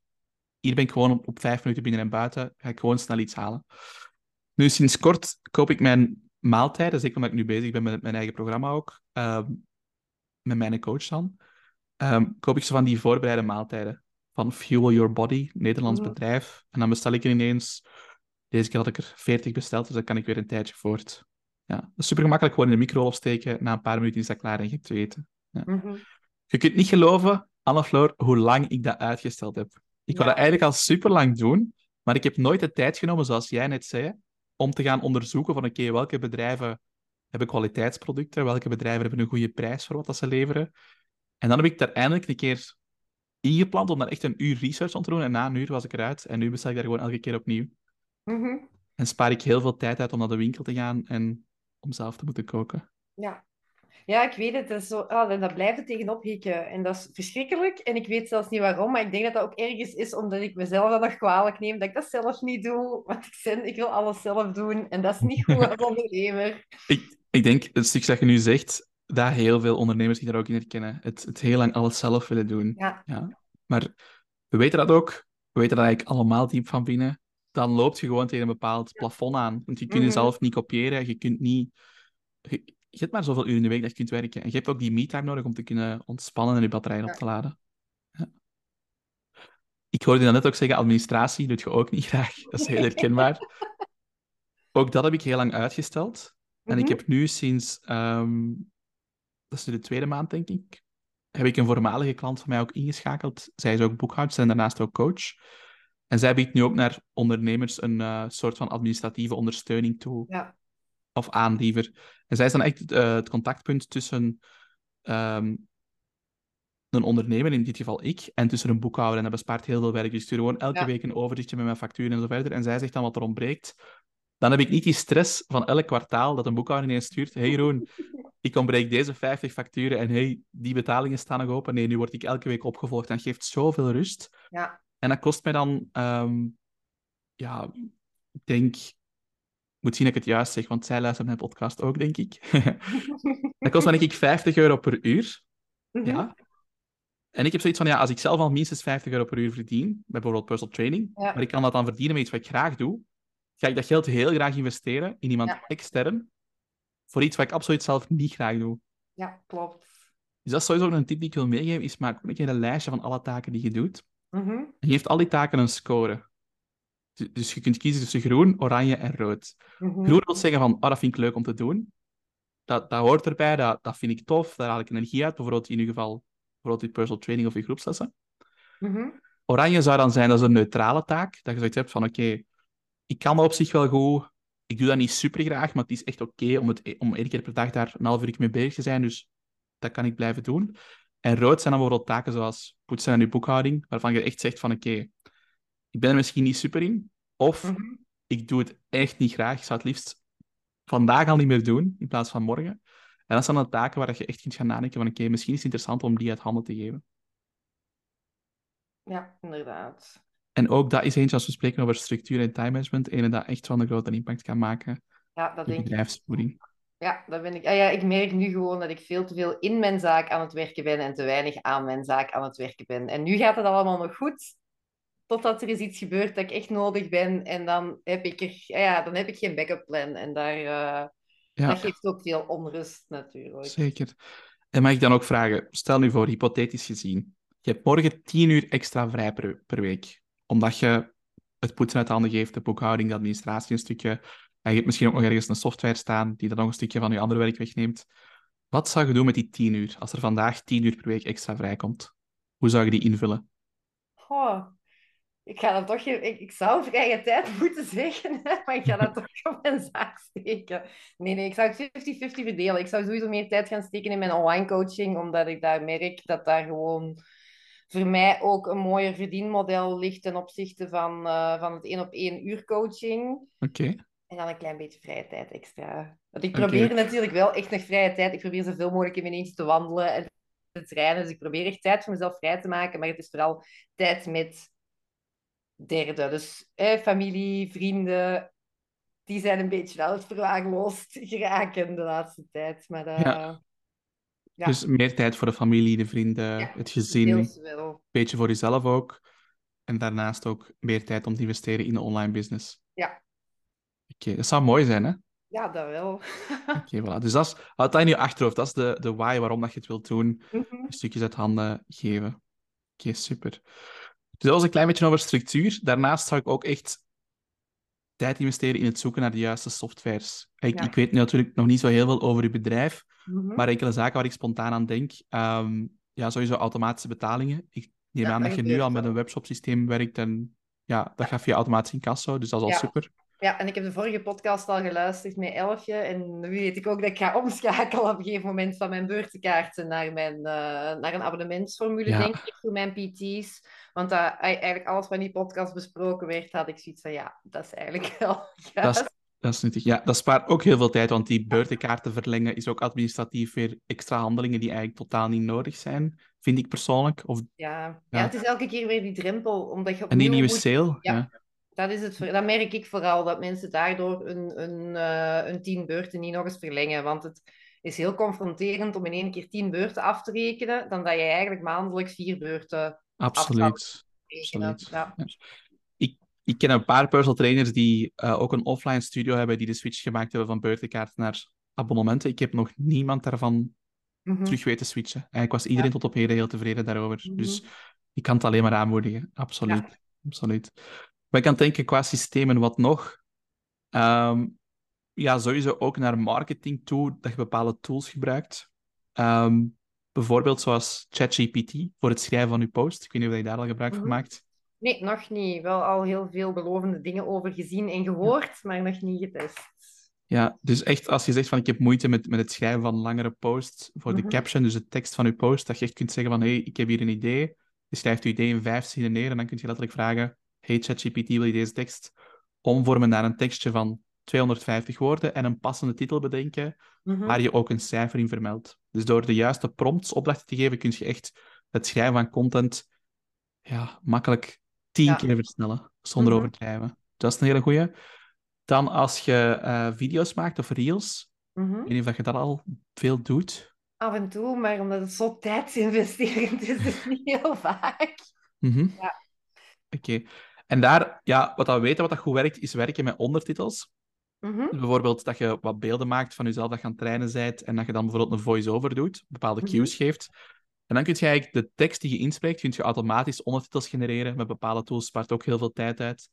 Hier ben ik gewoon op, op vijf minuten binnen en buiten. Ga ik gewoon snel iets halen. Nu, sinds kort koop ik mijn maaltijden, zeker omdat ik nu bezig ben met mijn eigen programma ook, ehm, met mijn coach dan, ehm, koop ik zo van die voorbereide maaltijden van Fuel Your Body, Nederlands Mhm. bedrijf. En dan bestel ik er ineens, deze keer had ik er 40 besteld, dus dan kan ik weer een tijdje voort. Ja, super gemakkelijk, gewoon in de microgolf steken, na een paar minuten is dat klaar en je hebt te eten. Mhm. Je kunt niet geloven, Anne-Floor, hoe lang ik dat uitgesteld heb. Ik Ja. dat eigenlijk al super lang doen, maar ik heb nooit de tijd genomen, zoals jij net zei, om te gaan onderzoeken van oké, welke bedrijven hebben kwaliteitsproducten, welke bedrijven hebben een goede prijs voor wat dat ze leveren. En dan heb ik daar eindelijk een keer ingepland om daar echt een uur research aan te doen. En na een uur was ik eruit en nu bestel ik daar gewoon elke keer opnieuw. Mhm. En spaar ik heel veel tijd uit om naar de winkel te gaan en om zelf te moeten koken. Ja. Ja, ik weet het. Dat, is zo, ah, en dat blijft er tegenop hikken. En dat is verschrikkelijk. En ik weet zelfs niet waarom. Maar ik denk dat dat ook ergens is omdat ik mezelf dan nog kwalijk neem. Dat ik dat zelf niet doe. Want ik, ben, ik wil alles zelf doen. En dat is niet goed als ondernemer. Ik, ik denk, het stuk dat je nu zegt, dat heel veel ondernemers zich daar ook in herkennen. Het, het heel lang alles zelf willen doen. Ja. Ja. Maar we weten dat ook. We weten dat eigenlijk allemaal diep van binnen. Dan loopt je gewoon tegen een bepaald plafond aan. Want je kunt Mhm. jezelf niet kopiëren. Je kunt niet... Je, je hebt maar zoveel uren in de week dat je kunt werken. En je hebt ook die me-time nodig om te kunnen ontspannen en je batterijen op te laden. Ja. Ik hoorde je net ook zeggen, administratie doet je ook niet graag. Dat is heel herkenbaar. Ook dat heb ik heel lang uitgesteld. En ik Mhm. heb nu sinds, ehm, dat is nu de tweede maand, denk ik, heb ik een voormalige klant van mij ook ingeschakeld. Zij is ook boekhoudster en daarnaast ook coach. En zij biedt nu ook naar ondernemers een eh, soort van administratieve ondersteuning toe. Ja. Of aan, liever. En zij is dan echt eh, het contactpunt tussen ehm, een ondernemer, in dit geval ik, en tussen een boekhouder. En dat bespaart heel veel werk. Dus ik stuur gewoon elke Ja. week een overzichtje met mijn facturen en zo verder. En zij zegt dan wat er ontbreekt. Dan heb ik niet die stress van elk kwartaal dat een boekhouder ineens stuurt. hey Jeroen, ik ontbreek deze 50 facturen en hey, die betalingen staan nog open. Nee, nu word ik elke week opgevolgd. En dat geeft zoveel rust. Ja. En dat kost mij dan, ehm, ja, ik denk, moet zien dat ik het juist zeg, want zij luistert mijn podcast ook, denk ik. dat kost mij denk ik 50 euro per uur. Mhm. Ja. En ik heb zoiets van, ja, als ik zelf al minstens 50 euro per uur verdien, bijvoorbeeld personal training, Ja. maar ik kan dat dan verdienen met iets wat ik graag doe, ga ik dat geld heel graag investeren in iemand Ja. extern, voor iets wat ik absoluut zelf niet graag doe. Ja, klopt. Dus dat is sowieso een tip die ik wil meegeven, is maak een keer een lijstje van alle taken die je doet. Mhm. En geeft al die taken een score. Dus- Dus je kunt kiezen tussen groen, oranje en rood. Mhm. Groen wil zeggen van, oh, dat vind ik leuk om te doen. Dat, dat hoort erbij, dat, dat vind ik tof, daar haal ik energie uit. Bijvoorbeeld in ieder geval bijvoorbeeld die personal training of je groepslessen. Mhm. Oranje zou dan zijn, dat is een neutrale taak. Dat je zoiets hebt van, oké, ik kan dat op zich wel goed. Ik doe dat niet super graag, maar het is echt oké om, het- om één keer per dag daar een half uur mee bezig te zijn. Dus dat kan ik blijven doen. En rood zijn dan bijvoorbeeld taken zoals poetsen en je boekhouding, waarvan je echt zegt van, oké, ik ben er misschien niet super in. Of Mhm. ik doe het echt niet graag. Ik zou het liefst vandaag al niet meer doen, in plaats van morgen. En dat zijn dan taken waar je echt kunt gaan nadenken van, oké, misschien is het interessant om die uit handen te geven. Ja, inderdaad. En ook dat is eentje als we spreken over structuur en time management, ene dat echt wel een grote impact kan maken Ja, dat in denk ik. bedrijfsvoering. Ja, dat ben ik. Ah ja, ik merk nu gewoon dat ik veel te veel in mijn zaak aan het werken ben en te weinig aan mijn zaak aan het werken ben. En nu gaat het allemaal nog goed, totdat er is iets gebeurt dat ik echt nodig ben. En dan heb ik, er, ja, dan heb ik geen backup plan. En daar, eh, Ja, dat geeft ook veel onrust natuurlijk. zeker. En mag ik dan ook vragen, stel nu voor, hypothetisch gezien, je hebt morgen tien uur extra vrij per, per week, omdat je het poetsen uit handen geeft, de boekhouding, de administratie een stukje, en je hebt misschien ook nog ergens een software staan die dan nog een stukje van je andere werk wegneemt. Wat zou je doen met die tien uur, als er vandaag tien uur per week extra vrijkomt? Hoe zou je die invullen? Goh, ik ga dan toch... Ik, ik zou vrije tijd moeten zeggen, maar ik ga dat toch op mijn zaak steken. Nee, nee, ik zou het 50-50 verdelen. Ik zou sowieso meer tijd gaan steken in mijn online coaching, omdat ik daar merk dat daar gewoon voor mij ook een mooier verdienmodel ligt ten opzichte van, eh, van het één op één uur coaching. Oké, En dan een klein beetje vrije tijd extra. Want ik probeer natuurlijk wel echt nog vrije tijd. Ik probeer zoveel mogelijk in mijn eentje te wandelen en het trainen. Dus ik probeer echt tijd voor mezelf vrij te maken. Maar het is vooral tijd met derden. Dus eh, familie, vrienden. Die zijn een beetje aan het verwaarloosd geraken de laatste tijd. Maar uh, Ja. Ja. Dus meer tijd voor de familie, de vrienden, Ja, het gezin. wel. Een beetje voor jezelf ook. En daarnaast ook meer tijd om te investeren in de online business. Ja. Oké, dat zou mooi zijn, hè? Ja, dat wel. Oké, voilà. Dus dat is, houd dat in je achterhoofd. Dat is de, de why waarom dat je het wilt doen. Mhm. Stukjes uit handen geven. Oké, super. Dus dat was een klein beetje over structuur. Daarnaast zou ik ook echt tijd investeren in het zoeken naar de juiste softwares. Ik, Ja. ik weet natuurlijk nog niet zo heel veel over uw bedrijf, Mhm. maar enkele zaken waar ik spontaan aan denk. ehm, ja, sowieso automatische betalingen. Ik neem Ja, aan dat je nu al met een webshopsysteem werkt en ja, dat gaat via automatisch incasso, dus dat is al super. Ja, en ik heb de vorige podcast al geluisterd met Elfje. En nu weet ik ook dat ik ga omschakelen op een gegeven moment van mijn beurtenkaarten naar, mijn, eh, naar een abonnementsformule, Ja. denk ik, voor mijn PT's. Want dat, eigenlijk alles wat in die podcast besproken werd, had ik zoiets van, ja, dat is eigenlijk wel Dat is, dat is nuttig. Ja, dat spaart ook heel veel tijd, want die beurtenkaarten verlengen is ook administratief weer extra handelingen die eigenlijk totaal niet nodig zijn, vind ik persoonlijk. Of, Ja. Ja. ja, het is elke keer weer die drempel, omdat je en die nieuwe moet... sale. Ja. Ja. Dat, is het, dat merk ik vooral, dat mensen daardoor een, een, eh, een tien beurten niet nog eens verlengen. Want het is heel confronterend om in één keer tien beurten af te rekenen, dan dat je eigenlijk maandelijks vier beurten Absoluut. Absoluut. Ja. Ja. Ik, ik ken een paar personal trainers die eh, ook een offline studio hebben, die de switch gemaakt hebben van beurtenkaarten naar abonnementen. Ik heb nog niemand daarvan Mhm. terug weten switchen. Eigenlijk was iedereen tot op heden heel tevreden daarover. Mhm. Dus ik kan het alleen maar aanmoedigen. Absoluut. Absoluut. Maar ik kan denken qua systemen wat nog. Ehm, ja, sowieso ook naar marketing toe, dat je bepaalde tools gebruikt. Ehm, bijvoorbeeld zoals ChatGPT voor het schrijven van je post. Ik weet niet of je daar al gebruik van Mhm. maakt. Nee, nog niet. Wel al heel veel belovende dingen over gezien en gehoord, maar nog niet getest. Ja, dus echt als je zegt van ik heb moeite met, met het schrijven van langere posts voor de Mhm. caption, dus de tekst van je post, dat je echt kunt zeggen van hé, hey, ik heb hier een idee. Je schrijft je idee in vijf zinnen neer en dan kun je letterlijk vragen hey ChatGPT, wil je deze tekst omvormen naar een tekstje van 250 woorden en een passende titel bedenken Mhm. waar je ook een cijfer in vermeldt. Dus door de juiste prompts opdrachten te geven, kun je echt het schrijven van content ja, makkelijk tien Ja. keer versnellen, zonder Mhm. overdrijven. Dat is een hele goeie. Dan als je eh, video's maakt of reels, Mhm. ik weet niet of dat je dat al veel doet. Af en toe, maar omdat het zo tijdsinvesterend is, is het niet heel vaak. Ja. Oké. En daar, ja, wat we weten, wat dat goed werkt, is werken met ondertitels. Mhm. Dus bijvoorbeeld dat je wat beelden maakt van jezelf dat je aan het trainen bent en dat je dan bijvoorbeeld een voice-over doet, bepaalde Mhm. cues geeft. En dan kun je eigenlijk de tekst die je inspreekt, kun je automatisch ondertitels genereren met bepaalde tools. Spaart ook heel veel tijd uit.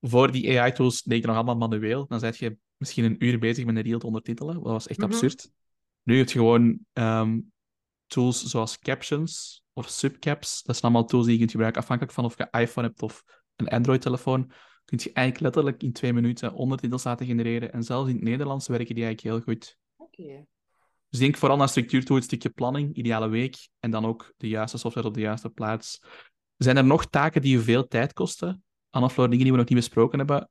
Voor die AI-tools deed je nog allemaal manueel. Dan zet je misschien een uur bezig met een reel te ondertitelen. Dat was echt Mhm. absurd. Nu heb je gewoon ehm, tools zoals captions of subcaps. Dat zijn allemaal tools die je kunt gebruiken afhankelijk van of je iPhone hebt of een Android-telefoon. Kun je eigenlijk letterlijk in twee minuten ondertitels laten genereren. En zelfs in het Nederlands werken die eigenlijk heel goed. Oké. Dus denk vooral naar structuur toe, het stukje planning, ideale week, en dan ook de juiste software op de juiste plaats. Zijn er nog taken die je veel tijd kosten? Anne Floor, dingen die we nog niet besproken hebben,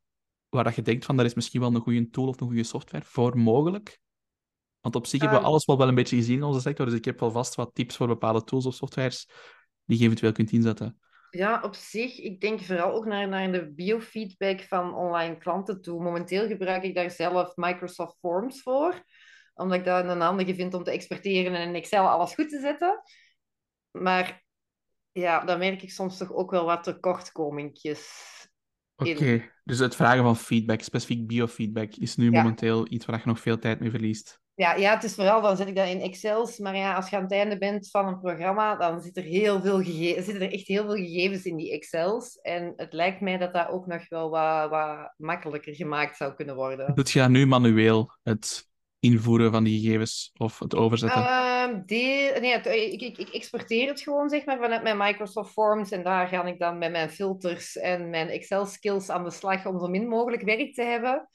waar dat je denkt van, daar is misschien wel een goede tool of een goede software voor mogelijk? Want op zich hebben we Ehm. alles wel wel een beetje gezien in onze sector, dus ik heb wel vast wat tips voor bepaalde tools of softwares die je eventueel kunt inzetten. Ja, op zich, ik denk vooral ook naar, naar de biofeedback van online klanten toe. Momenteel gebruik ik daar zelf Microsoft Forms voor, omdat ik dat een handige vind om te exporteren en in Excel alles goed te zetten. Maar ja, dan merk ik soms toch ook wel wat tekortkomingjes. Oké, dus het vragen van feedback, specifiek biofeedback, is nu Ja. momenteel iets waar je nog veel tijd mee verliest. Ja, ja, het is vooral, dan zet ik dat in Excels. Maar ja, als je aan het einde bent van een programma, dan zit er, heel veel zitten er echt heel veel gegevens in die Excels. En het lijkt mij dat dat ook nog wel wat, wat makkelijker gemaakt zou kunnen worden. Doet je dat nu manueel, het invoeren van die gegevens of het overzetten? Ehm, nee, het- ik, ik, ik exporteer het gewoon zeg maar, vanuit mijn Microsoft Forms. En daar ga ik dan met mijn filters en mijn Excel-skills aan de slag om zo min mogelijk werk te hebben.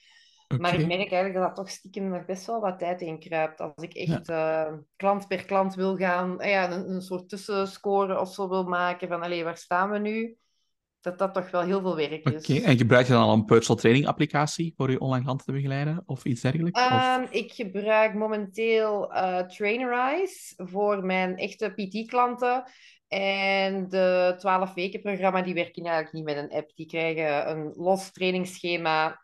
Maar ik merk eigenlijk dat dat toch stiekem nog best wel wat tijd in kruipt. Als ik echt eh, klant per klant wil gaan, eh, ja, een, een soort tussenscore of zo wil maken van, allee, waar staan we nu? dat dat toch wel heel veel werk is. Oké, en gebruik je dan al een personal training applicatie voor je online klanten te begeleiden of iets dergelijks? Of... Ehm, ik gebruik momenteel uh, Trainerize voor mijn echte PT-klanten. En de 12 weken programma, die werken eigenlijk niet met een app. Die krijgen een los trainingsschema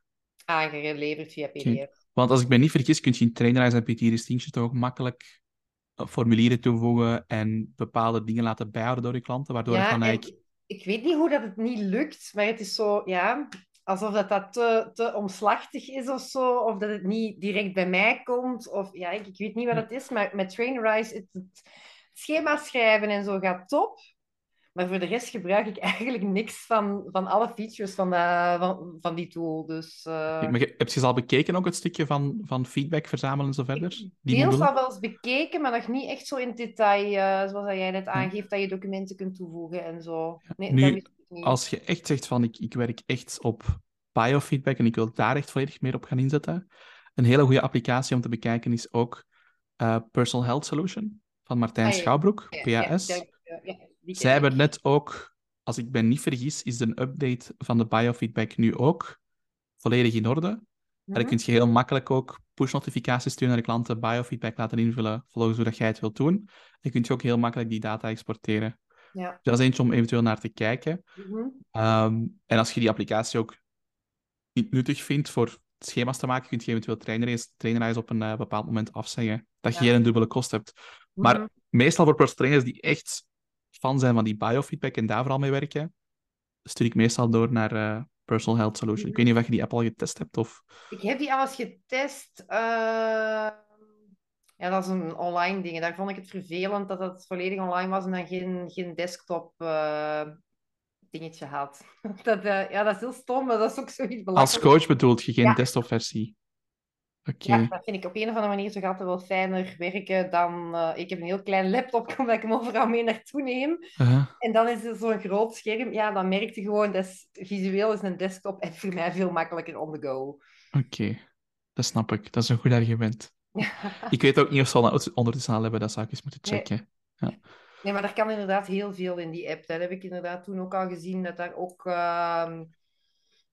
aangeleverd via PDF. Want als ik me niet vergis, kun je in Trainerize en PT Distinction toch ook makkelijk eh, formulieren toevoegen en bepaalde dingen laten bijhouden door je klanten, waardoor ja, dan eigenlijk... Ik weet niet hoe dat het niet lukt, maar het is zo, ja, alsof dat, dat te, te omslachtig is of zo, of dat het niet direct bij mij komt, of ja, ik, ik weet niet wat het is, maar met Trainerize, het, het schema schrijven en zo gaat top. Maar voor de rest gebruik ik eigenlijk niks van, van alle features van, de, van, van die tool. Dus, uh... maar heb je ze al bekeken, ook het stukje van, van feedback verzamelen en zo verder? Deels al wel eens bekeken, maar nog niet echt zo in detail, uh, zoals jij net aangeeft, dat je documenten kunt toevoegen en zo. Nee, nu, dat niet. als je echt zegt van, ik, ik werk echt op biofeedback en ik wil daar echt volledig meer op gaan inzetten, een hele goede applicatie om te bekijken is ook uh, Personal Health Solution van Martijn ah, ja. Schouwbroek, PAS. Ja, ja, zij hebben net ook, als ik ben niet vergis, is de update van de biofeedback nu ook volledig in orde. Mm -hmm. En dan kun je heel makkelijk ook push-notificaties sturen naar de klanten, biofeedback laten invullen volgens hoe dat jij het wilt doen. En kun je ook heel makkelijk die data exporteren. Ja. Dus dat is eentje om eventueel naar te kijken. Mm -hmm. um, en als je die applicatie ook niet nuttig vindt voor schema's te maken, kun je eventueel trainers op een uh, bepaald moment afzeggen. Dat je ja. geen dubbele kost hebt. Mm -hmm. Maar meestal voor trainers die echt fan zijn van die biofeedback en daar vooral mee werken, stuur ik meestal door naar uh, Personal Health Solution. Ik weet niet of je die app al getest hebt of... Ik heb die al eens getest. Uh... Ja, dat is een online ding. Daar vond ik het vervelend dat het volledig online was en dan geen, geen desktop uh, dingetje had. Dat, uh, ja, dat is heel stom, maar dat is ook zoiets belangrijks. Als coach bedoelt je geen ja. desktop Ja, dat vind ik op een of andere manier toch altijd wel fijner werken dan... Uh, ik heb een heel klein laptop dat ik hem overal mee naartoe neem. Uh -huh. En dan is er zo'n groot scherm. Ja, dan merk je gewoon, dat is, visueel is een desktop en voor mij veel makkelijker on the go. Oké, okay. dat snap ik. Dat is een goed argument. ik weet ook niet of ze al ondertussen al hebben, dat zou ik eens moeten checken. Nee. Ja. nee, maar er kan inderdaad heel veel in die app. Dat heb ik inderdaad toen ook al gezien, dat daar ook... Uh,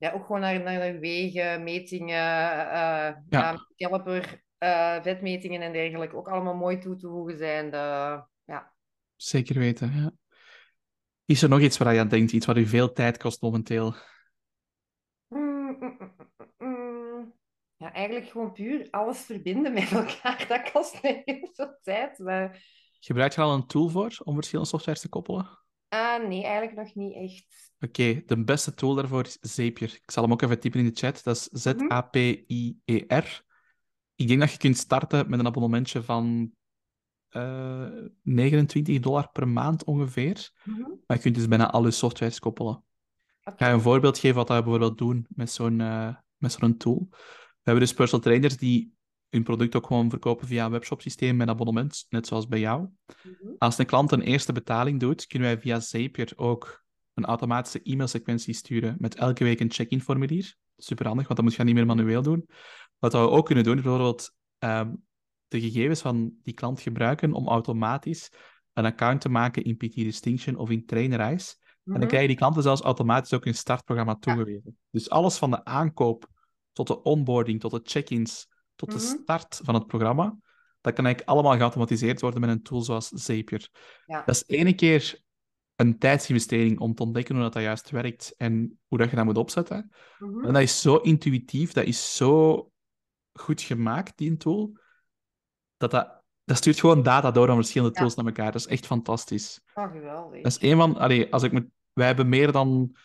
ja, ook gewoon naar, naar wegen, metingen, uh, ja. caliper, uh, vetmetingen en dergelijke ook allemaal mooi toe te voegen zijn. De, ja. Zeker weten, ja. Is er nog iets waar je aan denkt, iets wat u veel tijd kost momenteel? Mm, mm, mm, ja, eigenlijk gewoon puur alles verbinden met elkaar. Dat kost me heel veel tijd. Maar... Gebruik je al een tool voor om verschillende softwares te koppelen? Uh, nee, eigenlijk nog niet echt. Oké, okay, de beste tool daarvoor is Zapier. Ik zal hem ook even typen in de chat. Dat is Z-A-P-I-E-R. Ik denk dat je kunt starten met een abonnementje van uh, eh, 29 dollar per maand ongeveer. Mm -hmm. Maar je kunt dus bijna alle softwares koppelen. Okay. Ik ga je een voorbeeld geven wat we bijvoorbeeld doen met zo'n uh, met zo'n tool. We hebben dus personal trainers die hun product ook gewoon verkopen via een webshopsysteem met abonnement, net zoals bij jou. Mm -hmm. Als een klant een eerste betaling doet, kunnen wij via Zapier ook een automatische e-mailsequentie sturen met elke week een check-in formulier. Super handig, want dat moet je niet meer manueel doen. Wat we ook kunnen doen, is bijvoorbeeld um, de gegevens van die klant gebruiken om automatisch een account te maken in PT Distinction of in Trainerize. Mm -hmm. En dan mhm. krijgen die klanten zelfs automatisch ook een startprogramma toegewezen. Ja. Dus alles van de aankoop tot de onboarding, tot de check-ins, tot de mhm. start van het programma, dat kan eigenlijk allemaal geautomatiseerd worden met een tool zoals Zapier. Ja. Dat is ene keer een tijdsinvestering om te ontdekken hoe dat, dat juist werkt en hoe dat je dat moet opzetten. Mm -hmm. En dat is zo intuïtief, dat is zo goed gemaakt, die tool, dat dat, dat stuurt gewoon data door aan verschillende ja. tools naar elkaar. Dat is echt fantastisch. Oh, geweldig. Dat is een van... Allee, als ik met, wij hebben meer dan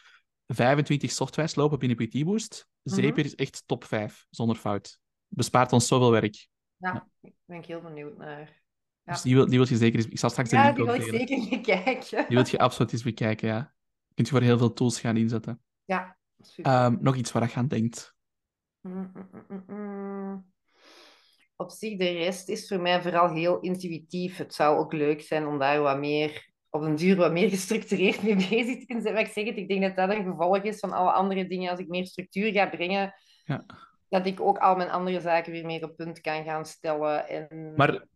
25 softwares lopen binnen PT Boost. Mm -hmm. Zapier is echt top 5, zonder fout. Bespaart ons zoveel werk. Ja, ja. ik ben heel benieuwd naar. Ja. Dus die wil, die wil je zeker eens... Ik zal straks ja, die wil ik zeker bekijken. Die wil je absoluut eens bekijken, ja. Je kunt je voor heel veel tools gaan inzetten. Ja, um, nog iets waar je aan denkt? Mm, mm, mm, Op zich, de rest is voor mij vooral heel intuïtief. Het zou ook leuk zijn om daar wat meer, op een duur wat meer gestructureerd mee bezig te kunnen zijn. Maar ik zeg het, ik denk dat dat een gevolg is van alle andere dingen. Als ik meer structuur ga brengen, ja. Dat ik ook al mijn andere zaken weer meer op punt kan gaan stellen. En... Maar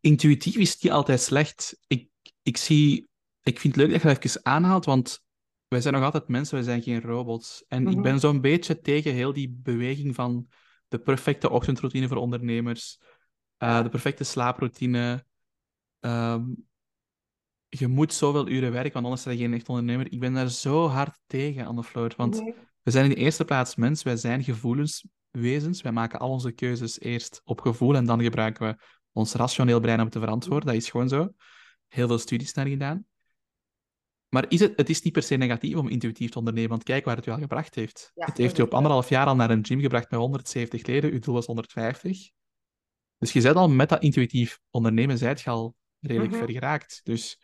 intuïtief is het niet altijd slecht. Ik, ik, zie, ik vind het leuk dat je dat even aanhaalt, want wij zijn nog altijd mensen, wij zijn geen robots. En ik Mhm. ben zo'n beetje tegen heel die beweging van de perfecte ochtendroutine voor ondernemers, eh, de perfecte slaaproutine. Ehm, je moet zoveel uren werken, want anders ben je geen echt ondernemer. Ik ben daar zo hard tegen aan de floor. Want. We zijn in de eerste plaats mens, wij zijn gevoelenswezens. Wij maken al onze keuzes eerst op gevoel en dan gebruiken we ons rationeel brein om te verantwoorden. Dat is gewoon zo. Heel veel studies naar gedaan. Maar is het, het is niet per se negatief om intuïtief te ondernemen, want kijk waar het u al gebracht heeft. Ja, het heeft u op anderhalf jaar al naar een gym gebracht met 170 leden, uw doel was 150. Dus je bent al met dat intuïtief ondernemen, zijt je al redelijk Mhm. ver geraakt. Dus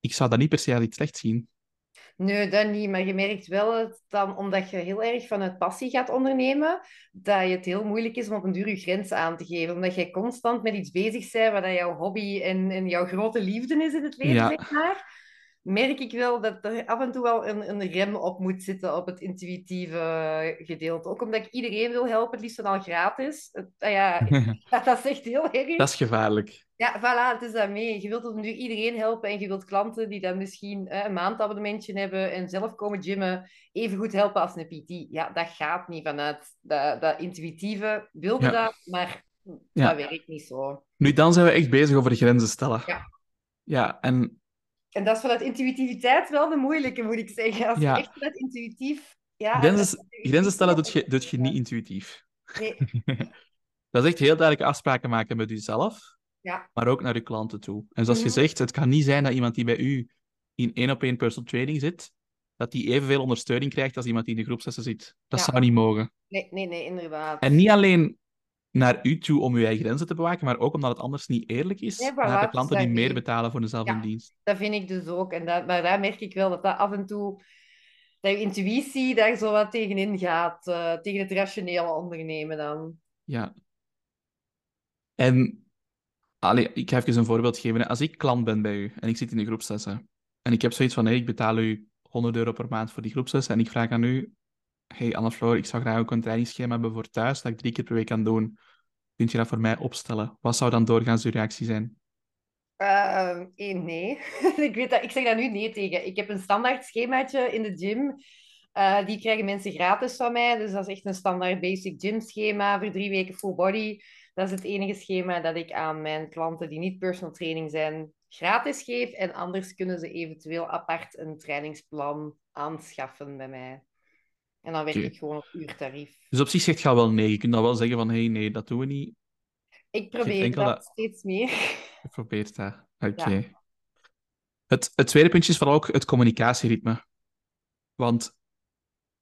ik zou dat niet per se als iets slechts zien. Nee, dat niet. Maar je merkt wel dat dan, omdat je heel erg vanuit passie gaat ondernemen, dat je het heel moeilijk is om op een duur je grens aan te geven. Omdat jij constant met iets bezig bent wat dat jouw hobby en, en jouw grote liefde is in het leven, Ja. zeg maar. Merk ik wel dat er af en toe wel een, een rem op moet zitten op het intuïtieve gedeelte. Ook omdat ik iedereen wil helpen, het liefst dan al gratis. Het- ah ja, dat is echt heel erg. Dat is gevaarlijk. Ja, voilà, het is daarmee. Je wilt nu iedereen helpen en je wilt klanten die dan misschien eh, een maandabonnementje hebben en zelf komen gymmen, even goed helpen als een PT. Ja, dat gaat niet vanuit dat, dat intuïtieve. Wilde Ja. dat, maar Ja. dat werkt niet zo. Nu, dan zijn we echt bezig over grenzen stellen. Ja. Ja, en En dat is vanuit intuïtiviteit wel de moeilijke, moet ik zeggen. Als Ja. je echt vanuit intuïtief... Ja, grenzen, grenzen stellen doet je, doet je niet intuïtief. Nee, Dat is echt heel duidelijk afspraken maken met jezelf, ja. maar ook naar je klanten toe. En zoals Mhm. je zegt, het kan niet zijn dat iemand die bij u in één op één personal training zit, dat die evenveel ondersteuning krijgt als iemand die in de groepslessen zit. Dat Ja. zou niet mogen. Nee, nee, nee, inderdaad. En niet alleen naar u toe om uw eigen grenzen te bewaken, maar ook omdat het anders niet eerlijk is Nee, voilà, naar de het klanten die meer betalen voor dezelfde Ja. dienst. Dat vind ik dus ook. En dat, maar daar merk ik wel dat dat af en toe... Dat je intuïtie daar zo wat tegenin gaat. eh, tegen het rationele ondernemen dan. Ja. En allee, ik ga even een voorbeeld geven. Als ik klant ben bij u en ik zit in de groepslessen en ik heb zoiets van, hey, ik betaal u 100 euro per maand voor die groepslessen en ik vraag aan u, hey Anne-Floor, ik zou graag ook een trainingsschema hebben voor thuis dat ik drie keer per week kan doen. Kunt je dat voor mij opstellen? Wat zou dan doorgaans uw reactie zijn? Eh, nee. ik, weet dat, ik zeg daar nu nee tegen. Ik heb een standaard schemaatje in de gym. Eh, die krijgen mensen gratis van mij. Dus dat is echt een standaard basic gym schema voor drie weken full body. Dat is het enige schema dat ik aan mijn klanten die niet personal training zijn gratis geef. En anders kunnen ze eventueel apart een trainingsplan aanschaffen bij mij. En dan werk Oké. ik gewoon op uurtarief. Dus op zich zegt je wel nee. Je kunt dan wel zeggen van, hey, nee, dat doen we niet. Ik probeer dat dat- steeds meer. Je probeert dat. Oké. Ja. Het, het tweede puntje is vooral ook het communicatieritme. Want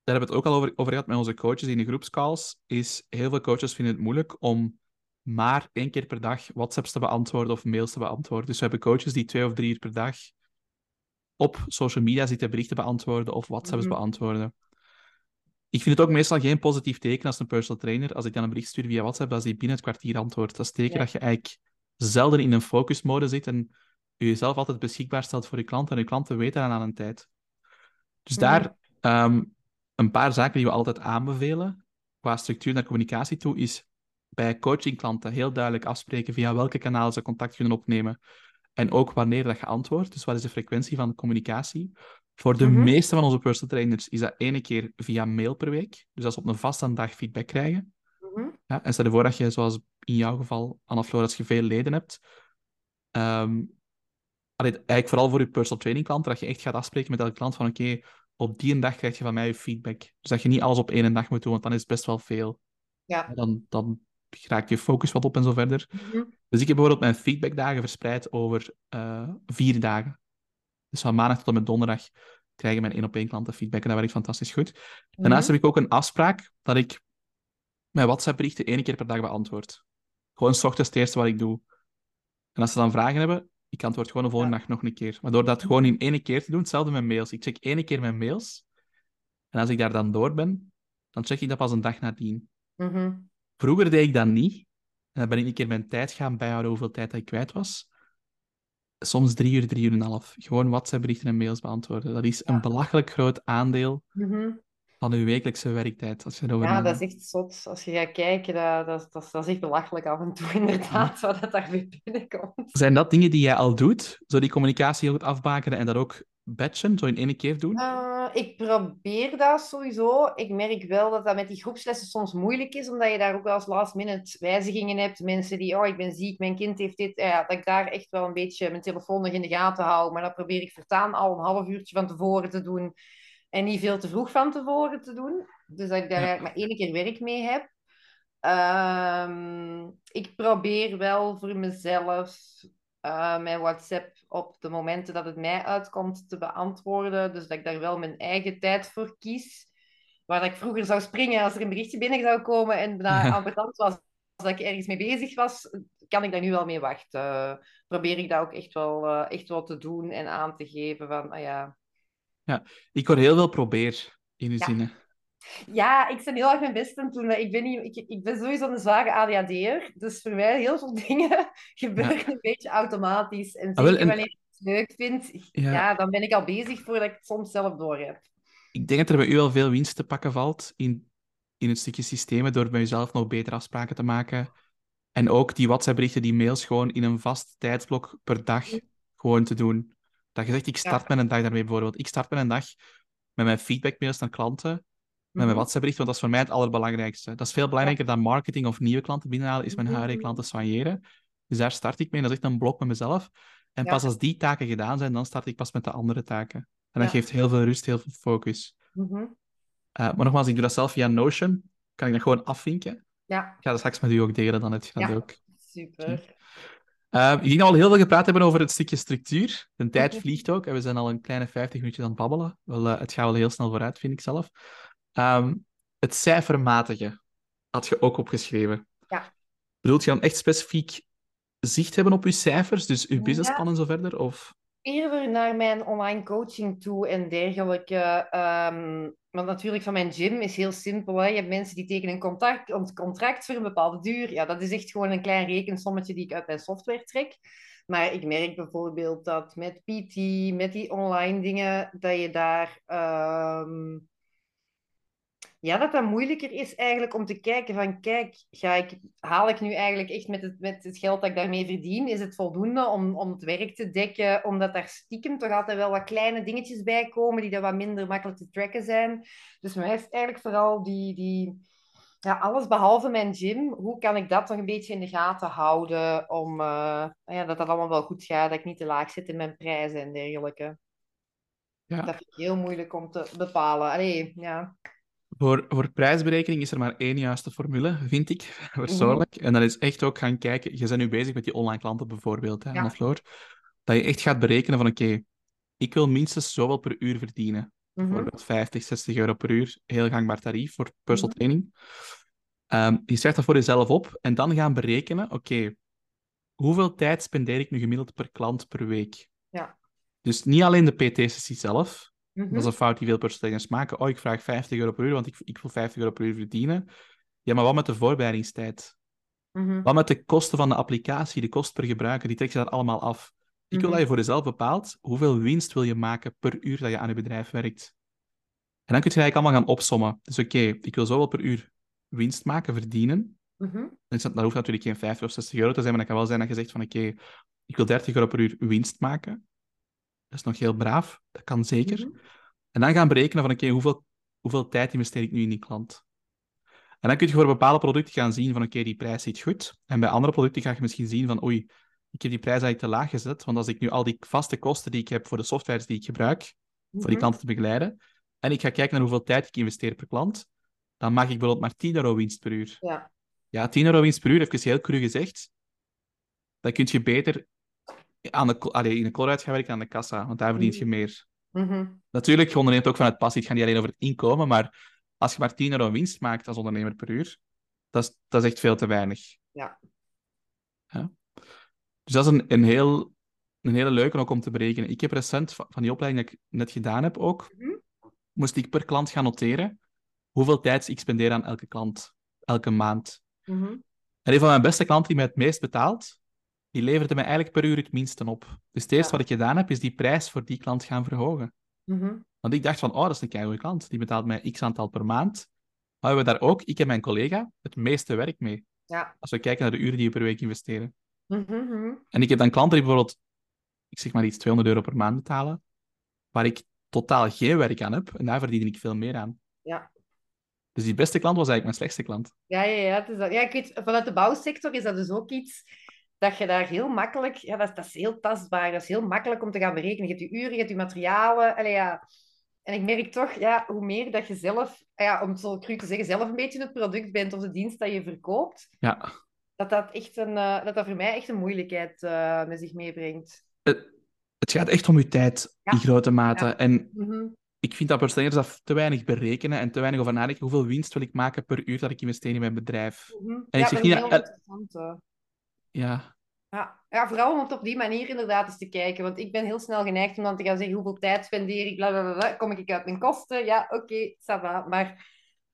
daar hebben we het ook al over, over gehad met onze coaches in de groepscalls. Is heel veel coaches vinden het moeilijk om maar één keer per dag WhatsApps te beantwoorden of mails te beantwoorden. Dus we hebben coaches die twee of drie uur per dag op social media zitten berichten beantwoorden of WhatsApps Mhm. beantwoorden. Ik vind het ook meestal geen positief teken als een personal trainer. Als ik dan een bericht stuur via WhatsApp, dat die binnen het kwartier antwoordt. Dat is teken Ja. dat je eigenlijk zelden in een focusmode zit en je jezelf altijd beschikbaar stelt voor je klanten en je klanten weten dan aan een tijd. Dus daar ehm, een paar zaken die we altijd aanbevelen qua structuur naar communicatie toe is bij coachingklanten heel duidelijk afspreken via welke kanalen ze contact kunnen opnemen en ook wanneer dat je antwoordt. Dus wat is de frequentie van de communicatie? Voor de Mhm. meeste van onze personal trainers is dat ene keer via mail per week. Dus als ze op een vaste dag feedback krijgen. Mhm. Ja, en stel je voor dat je, zoals in jouw geval, Anna-Floor, als je veel leden hebt, ehm, eigenlijk vooral voor je personal training klanten, dat je echt gaat afspreken met elke klant van oké, op die een dag krijg je van mij je feedback. Dus dat je niet alles op één dag moet doen, want dan is het best wel veel. Ja. Dan, dan raakt je focus wat op en zo verder. Mhm. Dus ik heb bijvoorbeeld mijn feedbackdagen verspreid over eh, vier dagen. Dus van maandag tot en met donderdag krijgen mijn één op één klanten feedback en dat werkt fantastisch goed. Daarnaast heb ik ook een afspraak dat ik mijn WhatsApp-berichten één keer per dag beantwoord. Gewoon s ochtends het eerste wat ik doe. En als ze dan vragen hebben, ik antwoord gewoon de volgende dag nog een keer. Maar door dat gewoon in één keer te doen, hetzelfde met mails. Ik check één keer mijn mails. En als ik daar dan door ben, dan check ik dat pas een dag nadien. Mhm. Vroeger deed ik dat niet. En dan ben ik een keer mijn tijd gaan bijhouden hoeveel tijd dat ik kwijt was. Soms drie uur, drie uur en een half. Gewoon WhatsApp-berichten en mails beantwoorden. Dat is een Ja. belachelijk groot aandeel Mhm. van uw wekelijkse werktijd. Als je Ja, dat is echt zot. Als je gaat kijken, dat, dat, dat, dat is echt belachelijk af en toe, inderdaad, wat dat daar weer binnenkomt. Zijn dat dingen die jij al doet? Zo die communicatie heel goed afbakenen en dat ook batchen, zo in één keer doen? Uh, ik probeer dat sowieso. Ik merk wel dat dat met die groepslessen soms moeilijk is, omdat je daar ook wel eens last minute wijzigingen hebt. Mensen die, oh, ik ben ziek, mijn kind heeft dit. Ja, dat ik daar echt wel een beetje mijn telefoon nog in de gaten hou. Maar dat probeer ik vertaan al een half uurtje van tevoren te doen. En niet veel te vroeg van tevoren te doen. Dus dat ik daar eigenlijk maar één keer werk mee heb. Um, ik probeer wel voor mezelf uh, mijn WhatsApp op de momenten dat het mij uitkomt te beantwoorden. Dus dat ik daar wel mijn eigen tijd voor kies. Waar ik vroeger zou springen als er een berichtje binnen zou komen en bijna ambetant was als ik ergens mee bezig was, kan ik daar nu wel mee wachten. Uh, probeer ik dat ook echt wel, uh, echt wel te doen en aan te geven van, ah ja. Ja, ik hoor heel veel probeer in uw ja. Ja, ik ben heel erg mijn best aan doen. Ik ben, niet, ik, ik ben sowieso een zware ADHD'er. Dus voor mij heel veel dingen gebeuren ja. een beetje automatisch. En zeker ah, wel, en... wanneer ik het leuk vind, ja. ja. dan ben ik al bezig voordat ik het soms zelf door heb. Ik denk dat er bij u al veel winst te pakken valt in, in het stukje systemen, door bij jezelf nog betere afspraken te maken. En ook die WhatsApp-berichten, die mails gewoon in een vast tijdsblok per dag gewoon te doen. Dat je zegt, ik start met een dag daarmee bijvoorbeeld. Ik start met een dag met mijn feedbackmails naar klanten met mijn mhm. WhatsApp-bericht, want dat is voor mij het allerbelangrijkste. Dat is veel belangrijker dan marketing of nieuwe klanten binnenhalen, is mijn huidige mhm. klanten soigneren. Dus daar start ik mee, dat is echt een blok met mezelf. En pas als die taken gedaan zijn, dan start ik pas met de andere taken. En dat geeft heel veel rust, heel veel focus. -hmm. uh, maar nogmaals, ik doe dat zelf via Notion. Kan ik dat gewoon afvinken? Ja. Ik ga dat straks met u ook delen, dan het gaat ook. Super. Uh, ik denk al heel veel gepraat hebben over het stukje structuur. De tijd mhm. vliegt ook en we zijn al een kleine 50 minuutjes aan het babbelen. Wel, uh, het gaat wel heel snel vooruit, vind ik zelf. Um, het cijfermatige had je ook opgeschreven. Ja. Bedoelt je dan echt specifiek zicht hebben op je cijfers, dus je businessplan ja. en zo verder? Of? Eerder naar mijn online coaching toe en dergelijke. Um, want natuurlijk, van mijn gym is heel simpel. Hè? Je hebt mensen die tekenen een contract, een contract voor een bepaalde duur. Ja, dat is echt gewoon een klein rekensommetje die ik uit mijn software trek. Maar ik merk bijvoorbeeld dat met PT, met die online dingen, dat je daar um, ja, dat dat moeilijker is eigenlijk om te kijken van, kijk, ga ik, haal ik nu eigenlijk echt met het, met het geld dat ik daarmee verdien, is het voldoende om, om het werk te dekken, omdat daar stiekem toch altijd wel wat kleine dingetjes bij komen die dan wat minder makkelijk te tracken zijn. Dus mij is eigenlijk vooral die, die, ja, alles behalve mijn gym, hoe kan ik dat toch een beetje in de gaten houden om uh, ja, dat dat allemaal wel goed gaat, dat ik niet te laag zit in mijn prijzen en dergelijke. Ja. Dat vind ik heel moeilijk om te bepalen. Allee, ja. Voor, voor prijsberekening is er maar één juiste formule, vind ik, persoonlijk. En dat is echt ook gaan kijken... Je bent nu bezig met die online klanten bijvoorbeeld, hè, ja. Floor. Dat je echt gaat berekenen van, oké, ik wil minstens zoveel per uur verdienen. Mm Bijvoorbeeld 50, 60 euro per uur. Heel gangbaar tarief voor personal mhm. training. Um, je schrijft dat voor jezelf op en dan gaan berekenen, oké, hoeveel tijd spendeer ik nu gemiddeld per klant per week? Ja. Dus niet alleen de PT-sessie zelf, dat is mhm. een fout die veel personeelstrainers maken. Oh, ik vraag 50 euro per uur, want ik, ik wil 50 euro per uur verdienen. Ja, maar wat met de voorbereidingstijd? Mm Wat met de kosten van de applicatie, de kosten per gebruiker? Die trek je daar allemaal af. Ik wil mhm. dat je voor jezelf bepaalt hoeveel winst wil je maken per uur dat je aan je bedrijf werkt. En dan kun je eigenlijk allemaal gaan opsommen. Dus oké, ik wil zoveel per uur winst maken, verdienen. Mm dat hoeft natuurlijk geen 50 of 60 euro te zijn, maar dat kan wel zijn dat je zegt van oké, ik wil 30 euro per uur winst maken. Dat is nog heel braaf, dat kan zeker. Mhm. En dan gaan berekenen van, oké, hoeveel, hoeveel tijd investeer ik nu in die klant? En dan kun je voor bepaalde producten gaan zien van, oké, die prijs zit goed. En bij andere producten ga je misschien zien van, oei, ik heb die prijs eigenlijk te laag gezet, want als ik nu al die vaste kosten die ik heb voor de softwares die ik gebruik, voor die mhm. klanten te begeleiden, en ik ga kijken naar hoeveel tijd ik investeer per klant, dan mag ik bijvoorbeeld maar 10 euro winst per uur. Ja. Ja, 10 euro winst per uur, even heel cru gezegd, dan kun je beter aan de, allee, in de kloruit gaan werken aan de kassa, want daar verdient je mhm. meer. Mm-hmm. Natuurlijk, je onderneemt ook van het passie. Het gaat niet alleen over het inkomen, maar als je maar 10 euro winst maakt als ondernemer per uur, dat is, dat is echt veel te weinig. Ja. ja? Dus dat is een, een, heel, een hele leuke ook om te berekenen. Ik heb recent van die opleiding die ik net gedaan heb ook, mm-hmm. moest ik per klant gaan noteren hoeveel tijd ik spendeer aan elke klant, elke maand. Mm-hmm. En een van mijn beste klanten die mij het meest betaalt, die leverde mij eigenlijk per uur het minste op. Dus het eerste wat ik gedaan heb, is die prijs voor die klant gaan verhogen. Mm Want ik dacht van, oh, dat is een keigoede klant. Die betaalt mij x aantal per maand. Maar we daar ook, ik en mijn collega, het meeste werk mee. Ja. Als we kijken naar de uren die we per week investeren. Mm En ik heb dan klanten die bijvoorbeeld, ik zeg maar iets, 200 euro per maand betalen. waar ik totaal geen werk aan heb. En daar verdien ik veel meer aan. Ja. Dus die beste klant was eigenlijk mijn slechtste klant. Ja, ja, ja, het is dat. ja, ik weet, vanuit de bouwsector is dat dus ook iets dat je daar heel makkelijk... Ja, dat, dat is heel tastbaar. Dat is heel makkelijk om te gaan berekenen. Je hebt je uren, je hebt je materialen. Allee, ja. En ik merk toch, ja, hoe meer dat je zelf, ja, om het zo cru te zeggen, zelf een beetje het product bent of de dienst dat je verkoopt, Ja. dat dat, echt een, eh, dat dat voor mij echt een moeilijkheid eh, met zich meebrengt. Het, het gaat echt om je tijd Ja. in grote mate. Ja. En Mhm. ik vind dat persoonlijk dat te weinig berekenen en te weinig over nadenken hoeveel winst wil ik maken per uur dat ik investeer in mijn bedrijf. Mhm. En ja, ik zeg dat niet is dat- heel interessant. Ja, Ja. ja, vooral om het op die manier inderdaad eens te kijken. Want ik ben heel snel geneigd om dan te gaan zeggen hoeveel tijd spendeer ik, bla bla bla, bla. kom ik uit mijn kosten? Ja, oké, ça va. Maar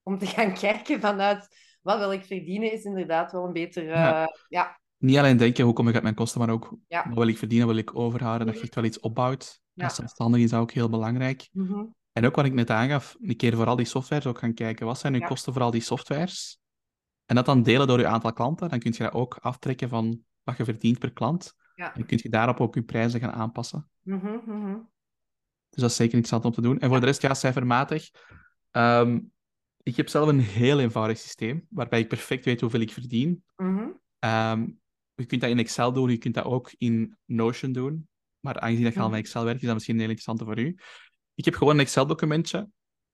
om te gaan kijken vanuit wat wil ik verdienen, is inderdaad wel een beter... eh, Ja. ja. niet alleen denken hoe kom ik uit mijn kosten, maar ook Ja. wat wil ik verdienen, wil ik overhouden, dat je echt wel iets opbouwt. Ja. Als zelfstandig is dat ook heel belangrijk. Mhm. En ook wat ik net aangaf, een keer voor al die softwares ook gaan kijken, wat zijn Ja. kosten voor al die softwares? En dat dan delen door je aantal klanten, dan kun je dat ook aftrekken van wat je verdient per klant. Ja. En kun je daarop ook je prijzen gaan aanpassen. Mhm, mhm. Dus dat is zeker interessant om te doen. En voor de rest, ja, cijfermatig. Ehm, ik heb zelf een heel eenvoudig systeem, waarbij ik perfect weet hoeveel ik verdien. Ehm, je kunt dat in Excel doen, je kunt dat ook in Notion doen. Maar aangezien dat je al Mhm. met Excel werkt, is dat misschien heel interessant voor u. Ik heb gewoon een Excel-documentje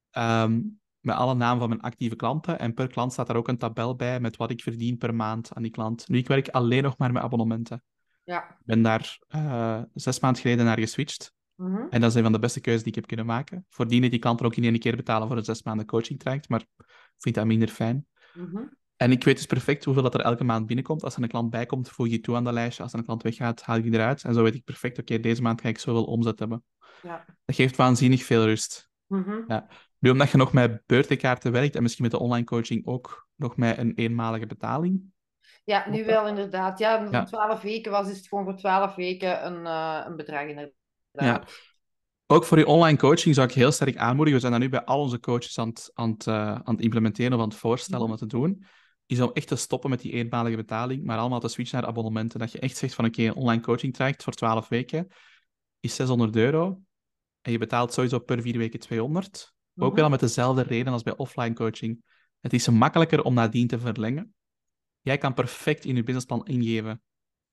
ehm, met alle namen van mijn actieve klanten. En per klant staat daar ook een tabel bij met wat ik verdien per maand aan die klant. Nu, ik werk alleen nog maar met abonnementen. Ja. Ik ben daar eh, zes maanden geleden naar geswitcht. Mhm. En dat is een van de beste keuzes die ik heb kunnen maken. Voordien dat die klanten ook in één keer betalen voor een zes maanden coaching traject, maar ik vind dat minder fijn. Mhm. En ik weet dus perfect hoeveel dat er elke maand binnenkomt. Als er een klant bijkomt, voeg je toe aan dat lijstje. Als er een klant weggaat, haal ik die eruit. En zo weet ik perfect, oké, deze maand ga ik zoveel omzet hebben. Ja. Dat geeft waanzinnig veel rust. Mhm. Nu, omdat je nog met beurtenkaarten werkt en misschien met de online coaching ook nog met een eenmalige betaling. Ja, nu wel inderdaad. Ja, Ja. om twaalf weken was, is het gewoon voor twaalf weken een, eh, een bedrag inderdaad. Ja. Ook voor je online coaching zou ik heel sterk aanmoedigen. We zijn dat nu bij al onze coaches aan het, aan het, eh, aan het implementeren of aan het voorstellen om Mhm. dat te doen. Is om echt te stoppen met die eenmalige betaling, maar allemaal te switchen naar abonnementen. Dat je echt zegt van oké, een online coaching traject voor 12 weken is 600 euro. En je betaalt sowieso per vier weken 200. Ook wel met dezelfde reden als bij offline coaching. Het is makkelijker om nadien te verlengen. Jij kan perfect in je businessplan ingeven,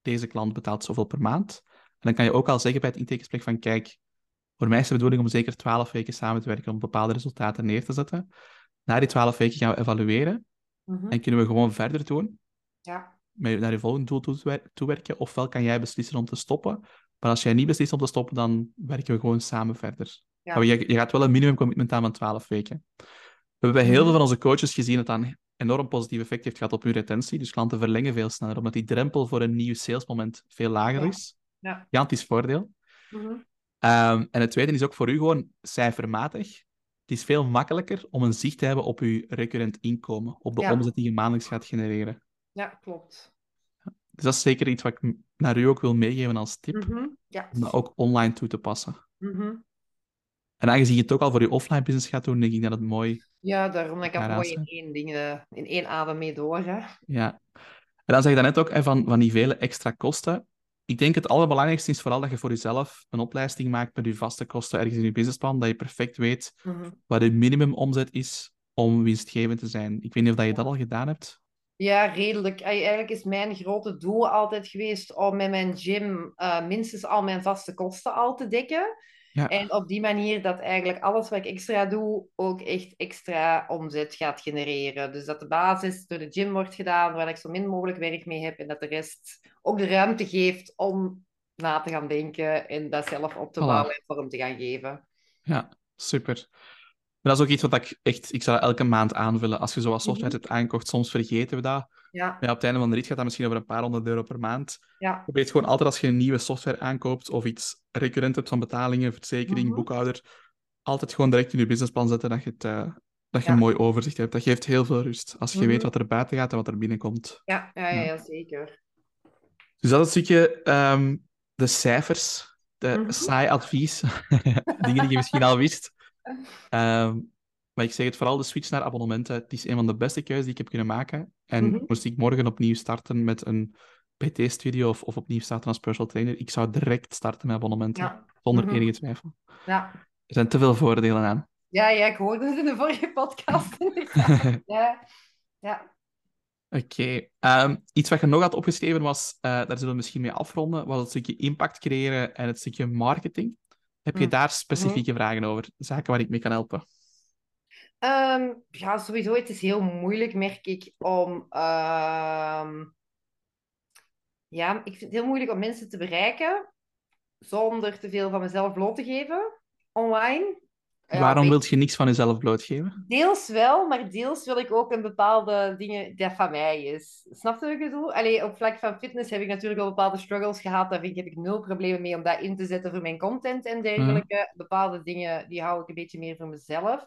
deze klant betaalt zoveel per maand. En dan kan je ook al zeggen bij het intakegesprek van kijk, voor mij is de bedoeling om zeker 12 weken samen te werken om bepaalde resultaten neer te zetten. Na die 12 weken gaan we evalueren Mhm. en kunnen we gewoon verder doen, Ja. met naar je volgende doel toe- toe- toewerken. Ofwel kan jij beslissen om te stoppen. Maar als jij niet beslist om te stoppen, dan werken we gewoon samen verder. Ja. Maar je, je gaat wel een minimumcommitment aan van 12 weken. We hebben bij heel veel van onze coaches gezien dat dat een enorm positief effect heeft gehad op hun retentie. Dus klanten verlengen veel sneller, omdat die drempel voor een nieuw salesmoment veel lager Ja. is. Ja. Gigantisch voordeel. Mhm. Ehm, en het tweede is ook voor u gewoon cijfermatig. Het is veel makkelijker om een zicht te hebben op uw recurrent inkomen, op de Ja. omzet die je maandelijks gaat genereren. ja, klopt. Dus dat is zeker iets wat ik naar u ook wil meegeven als tip, Mhm. Ja. om dat ook online toe te passen. Mhm. En aangezien je het ook al voor je offline business gaat doen, denk ik dat het mooi Ja, daarom dat ik dat Ja, mooi in één, ding, eh, in één adem mee door. Hè. Ja. En dan zeg je daarnet ook hè, van, van die vele extra kosten. Ik denk het allerbelangrijkste is vooral dat je voor jezelf een opleiding maakt met je vaste kosten ergens in je businessplan, dat je perfect weet Mhm. wat je minimumomzet is om winstgevend te zijn. Ik weet niet of dat je dat al gedaan hebt. Ja, redelijk. Eigenlijk is mijn grote doel altijd geweest om met mijn gym eh, minstens al mijn vaste kosten al te dekken. Ja. En op die manier dat eigenlijk alles wat ik extra doe ook echt extra omzet gaat genereren. Dus dat de basis door de gym wordt gedaan, waar ik zo min mogelijk werk mee heb en dat de rest ook de ruimte geeft om na te gaan denken en dat zelf op te Voilà. bouwen en vorm te gaan geven. Ja, super. Dat is ook iets wat ik echt, ik zou dat elke maand aanvullen. Als je zoals software Mhm. hebt aangekocht, soms vergeten we dat. Ja, Ja, op het einde van de rit gaat dat misschien over een paar honderd euro per maand. ja, Probeer gewoon altijd als je een nieuwe software aankoopt of iets recurrent hebt van betalingen, verzekering, Mhm. boekhouder, altijd gewoon direct in je businessplan zetten dat je, het, eh, dat je Ja. een mooi overzicht hebt. Dat geeft heel veel rust. Als je Mhm. weet wat er buiten gaat en wat er binnenkomt. ja, ja, ja, zeker. Dus dat is een stukje ehm, de cijfers, de Mhm. saai advies, dingen die je misschien al wist. Ehm, maar ik zeg het vooral, de switch naar abonnementen. Het is een van de beste keuzes die ik heb kunnen maken. En Mhm. moest ik morgen opnieuw starten met een PT-studio of, of opnieuw starten als personal trainer, ik zou direct starten met abonnementen. Ja. Zonder Mhm. enige twijfel. Ja. Er zijn te veel voordelen aan. Ja, ja, ik hoorde het in de vorige podcast. ja. ja. Oké. Ehm, iets wat je nog had opgeschreven was, eh, daar zullen we misschien mee afronden, was het stukje impact creëren en het stukje marketing. Heb je Mm. daar specifieke vragen over? Zaken waar ik mee kan helpen? Ehm, ja, sowieso, het is heel moeilijk, merk ik, om... ehm, Ja, ik vind het heel moeilijk om mensen te bereiken zonder te veel van mezelf bloot te geven online. Ja, Waarom weet- wil je niks van jezelf blootgeven? Deels wel, maar deels wil ik ook een bepaalde dingen dat van mij is. Snap je wat ik bedoel? Allee, op vlak van fitness heb ik natuurlijk wel bepaalde struggles gehad. Daar vind ik, heb ik nul problemen mee om dat in te zetten voor mijn content en dergelijke. Bepaalde dingen, die hou ik een beetje meer voor mezelf.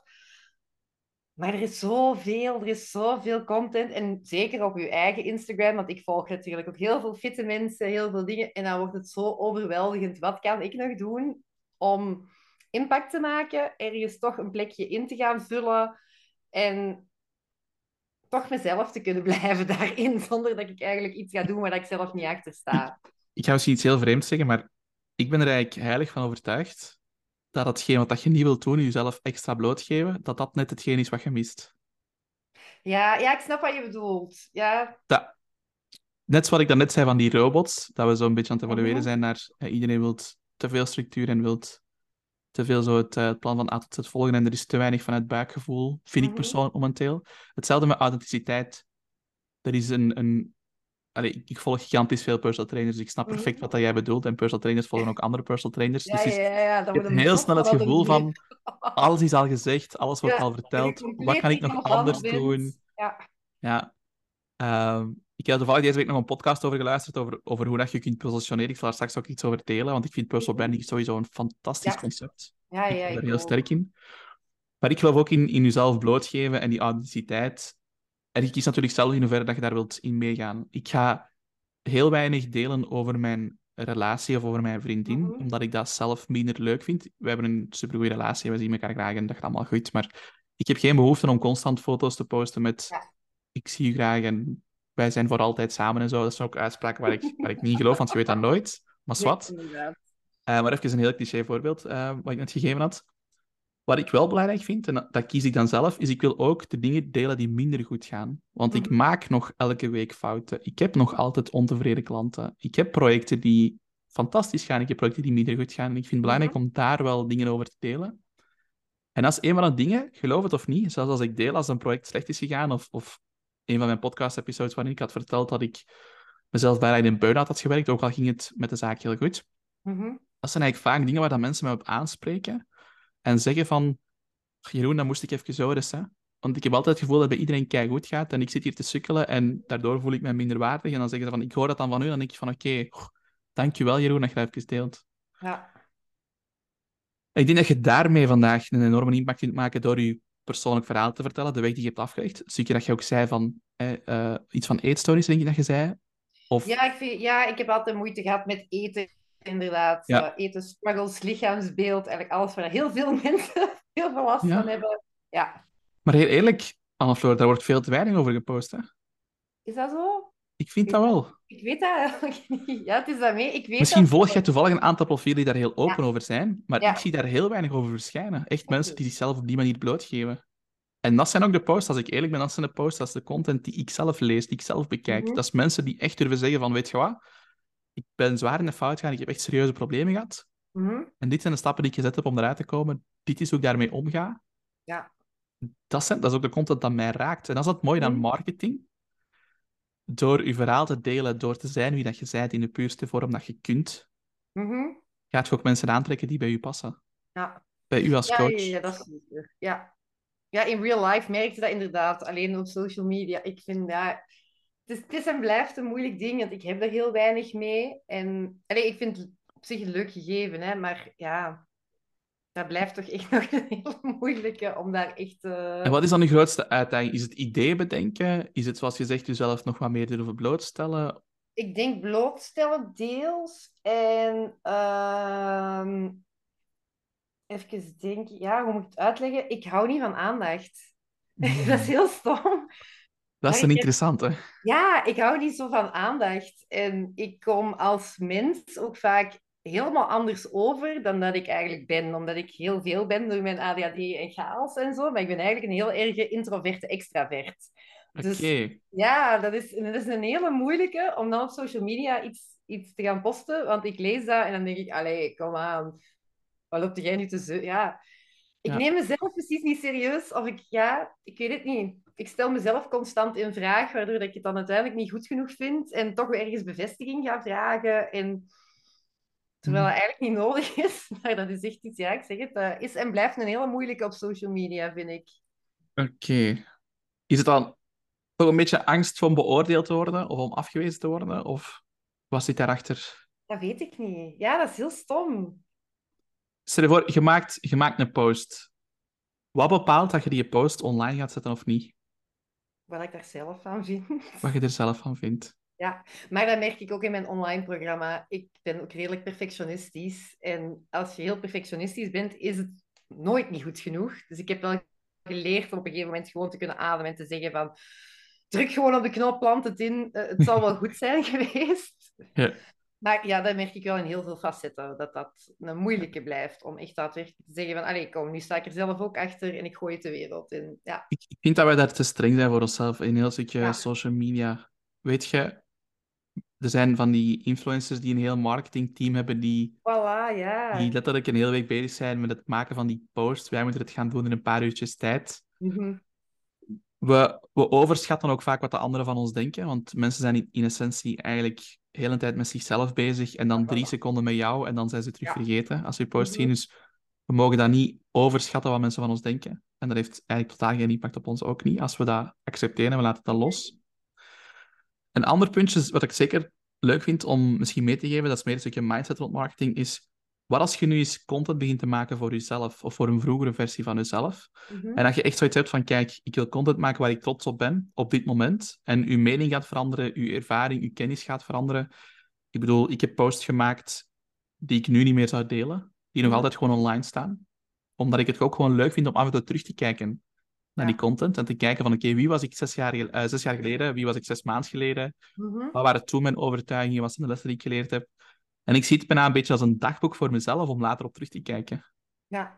Maar er is zoveel, er is zoveel content. En zeker op je eigen Instagram, want ik volg natuurlijk ook heel veel fitte mensen, heel veel dingen. En dan wordt het zo overweldigend. Wat kan ik nog doen om impact te maken, ergens toch een plekje in te gaan vullen en toch mezelf te kunnen blijven daarin, zonder dat ik eigenlijk iets ga doen waar ik zelf niet achter sta. Ik ga misschien iets heel vreemds zeggen, maar ik ben er eigenlijk heilig van overtuigd dat hetgeen wat dat je niet wilt doen, jezelf extra blootgeven, dat dat net hetgeen is wat je mist. Ja, ja, ik snap wat je bedoelt. Ja, Dat, net zoals ik daarnet zei van die robots, dat we zo een beetje aan het evalueren Mhm. zijn naar eh, iedereen wil te veel structuur en wil te veel zo het, eh, het plan van A tot Z volgen en er is te weinig van het buikgevoel, vind ik Mhm. persoonlijk momenteel. Hetzelfde met authenticiteit. Er is een... een Allee, ik, ik volg gigantisch veel personal trainers, dus ik snap Mhm. perfect wat dat jij bedoelt. En personal trainers volgen ook andere personal trainers. ja, dus ja, ja, wordt heel snel het gevoel van, alles is al gezegd, alles wordt al verteld. Wat kan ik nog anders doen? Ja. Ja. Ehm, ik heb toevallig deze week nog een podcast over geluisterd, over, over hoe dat je kunt positioneren. Ik zal daar straks ook iets over delen, want ik vind personal branding sowieso een fantastisch Ja. concept. Ja, Ik ja, ben er ik heel ook. sterk in. Maar ik geloof ook in, in jezelf blootgeven en die authenticiteit. En je kiest natuurlijk zelf in hoeverre dat je daar wilt in meegaan. Ik ga heel weinig delen over mijn relatie of over mijn vriendin, Mhm. omdat ik dat zelf minder leuk vind. We hebben een supergoeie relatie, we zien elkaar graag en dat gaat allemaal goed. Maar ik heb geen behoefte om constant foto's te posten met Ja. ik zie je graag en wij zijn voor altijd samen en zo. Dat zijn ook uitspraken waar ik, waar ik niet in geloof, want je weet dat nooit. Maar zwart. Eh, maar even een heel cliché voorbeeld eh, wat ik net gegeven had. Wat ik wel belangrijk vind, en dat, kies ik dan zelf, is ik wil ook de dingen delen die minder goed gaan. Want ik Mhm. maak nog elke week fouten. Ik heb nog altijd ontevreden klanten. Ik heb projecten die fantastisch gaan. Ik heb projecten die minder goed gaan. En ik vind het belangrijk om daar wel dingen over te delen. En dat is een van de dingen, geloof het of niet, zelfs als ik deel als een project slecht is gegaan, of, of een van mijn podcast-episodes waarin ik had verteld dat ik mezelf bijna in een burn-out had gewerkt, ook al ging het met de zaak heel goed Mhm. dat zijn eigenlijk vaak dingen waar dat mensen mij op aanspreken en zeggen van, Jeroen, dat moest ik even horen, hè. Want ik heb altijd het gevoel dat bij iedereen goed gaat en ik zit hier te sukkelen en daardoor voel ik me minder waardig. En dan zeggen ze van, ik hoor dat dan van u, en dan denk ik van, oké, dankjewel Jeroen dat je dat even deelt. Ja. Ik denk dat je daarmee vandaag een enorme impact kunt maken door je persoonlijk verhaal te vertellen, de weg die je hebt afgelegd. Het stukje dat je ook zei van, eh, iets van eetstories, denk ik dat je zei. Of, Ja, ik vind, ja, ik heb altijd moeite gehad met eten, inderdaad. Ja. Eh, eten, struggles, lichaamsbeeld, eigenlijk alles waar heel veel mensen heel veel last Ja. van hebben. Ja, maar heel eerlijk, Anne-Floor, daar wordt veel te weinig over gepost, hè. is dat zo? Ik vind dat wel. Ik weet dat eigenlijk niet. Ja, het is dat mee. Ik weet Misschien dat... volg jij toevallig een aantal profielen die daar heel open over zijn, maar Ja. ik zie daar heel weinig over verschijnen. Echt mensen die zichzelf op die manier blootgeven. En dat zijn ook de posts, als ik eerlijk ben, dat zijn de posts, dat is de content die ik zelf lees, die ik zelf bekijk. Mhm. Dat is mensen die echt durven zeggen van, weet je wat, ik ben zwaar in de fout gegaan, ik heb echt serieuze problemen gehad. Mhm. En dit zijn de stappen die ik gezet heb om eruit te komen. Dit is hoe ik daarmee omga. Ja. Dat, zijn, dat is ook de content dat mij raakt. En dat is het mooie aan Mhm. marketing. Door je verhaal te delen, door te zijn wie dat je bent in de puurste vorm dat je kunt, Mhm. gaat je ook mensen aantrekken die bij u passen. Ja. Bij u als Ja, coach. ja, ja, dat is zeker. Ja. ja, in real life merk je dat inderdaad. Alleen op social media. Ik vind dat... Het is, het is en blijft een moeilijk ding, want ik heb er heel weinig mee. En allee, ik vind het op zich een leuk gegeven, hè, maar ja, dat blijft toch echt nog een hele moeilijke om daar echt... eh, En wat is dan uw grootste uitdaging? Is het ideeën bedenken? Is het, zoals je zegt, jezelf nog wat meer durven blootstellen? Ik denk blootstellen deels. En ehm even denken, ja, hoe moet ik het uitleggen? Ik hou niet van aandacht. dat is heel stom. Dat is een interessante. Ja, ik hou niet zo van aandacht. En ik kom als mens ook vaak helemaal anders over dan dat ik eigenlijk ben. Omdat ik heel veel ben door mijn ADHD en chaos en zo. Maar ik ben eigenlijk een heel erge introverte extravert. Oké. Dus ja, dat is, dat is een hele moeilijke om dan op social media iets, iets te gaan posten. Want ik lees dat en dan denk ik, allee, kom aan. Wat loopt jij nu te zeuren? Ja. Ik Ja. neem mezelf precies niet serieus. Of ik, ja, ik weet het niet. Ik stel mezelf constant in vraag, waardoor dat ik het dan uiteindelijk niet goed genoeg vind. En toch weer ergens bevestiging ga vragen. En... Terwijl Mhm. het eigenlijk niet nodig is. Maar dat is echt iets, ja, ik zeg het. Dat is en blijft een hele moeilijke op social media, vind ik. Oké. Is het dan toch een beetje angst om beoordeeld te worden of om afgewezen te worden? Of wat zit daarachter? Dat weet ik niet. Ja, dat is heel stom. Stel je voor, je maakt, je maakt een post. Wat bepaalt dat je die post online gaat zetten of niet? Wat ik daar zelf van vind. Wat je er zelf van vindt. Ja, maar dat merk ik ook in mijn online programma. Ik ben ook redelijk perfectionistisch. En als je heel perfectionistisch bent, is het nooit niet goed genoeg. Dus ik heb wel geleerd om op een gegeven moment gewoon te kunnen ademen en te zeggen van... Druk gewoon op de knop, plant het in. Eh, het zal wel goed zijn geweest. Ja. Maar ja, dat merk ik wel in heel veel facetten. Dat dat een moeilijke blijft om echt daadwerkelijk te zeggen van... Allee, kom, nu sta ik er zelf ook achter en ik gooi het de wereld in. Ja, Ik, ik vind dat wij daar te streng zijn voor onszelf in heel stukje Ja. social media. Weet je, er zijn van die influencers die een heel marketingteam hebben die, voilà, ja. die letterlijk een hele week bezig zijn met het maken van die post. Wij moeten het gaan doen in een paar uurtjes tijd. Mhm. We, we overschatten ook vaak wat de anderen van ons denken, want mensen zijn in, in essentie eigenlijk de hele tijd met zichzelf bezig en dan drie seconden met jou en dan zijn ze terug Ja. vergeten als ze je post Mhm. zien. Dus we mogen dat niet overschatten wat mensen van ons denken. En dat heeft eigenlijk totaal geen impact op ons ook niet. Als we dat accepteren en we laten dat los. Een ander puntje, wat ik zeker leuk vind om misschien mee te geven, dat is meer een stukje mindset rond marketing, is wat als je nu eens content begint te maken voor jezelf of voor een vroegere versie van jezelf? Mhm. En dat je echt zoiets hebt van, kijk, ik wil content maken waar ik trots op ben, op dit moment. En uw mening gaat veranderen, uw ervaring, uw kennis gaat veranderen. Ik bedoel, ik heb posts gemaakt die ik nu niet meer zou delen, die nog Mhm. altijd gewoon online staan. Omdat ik het ook gewoon leuk vind om af en toe terug te kijken naar Ja. die content en te kijken van, oké, wie was ik zes jaar, eh, zes jaar geleden? Wie was ik zes maanden geleden? Mhm. Wat waren toen mijn overtuigingen? Wat zijn de lessen die ik geleerd heb? En ik zie het bijna een beetje als een dagboek voor mezelf om later op terug te kijken. Ja.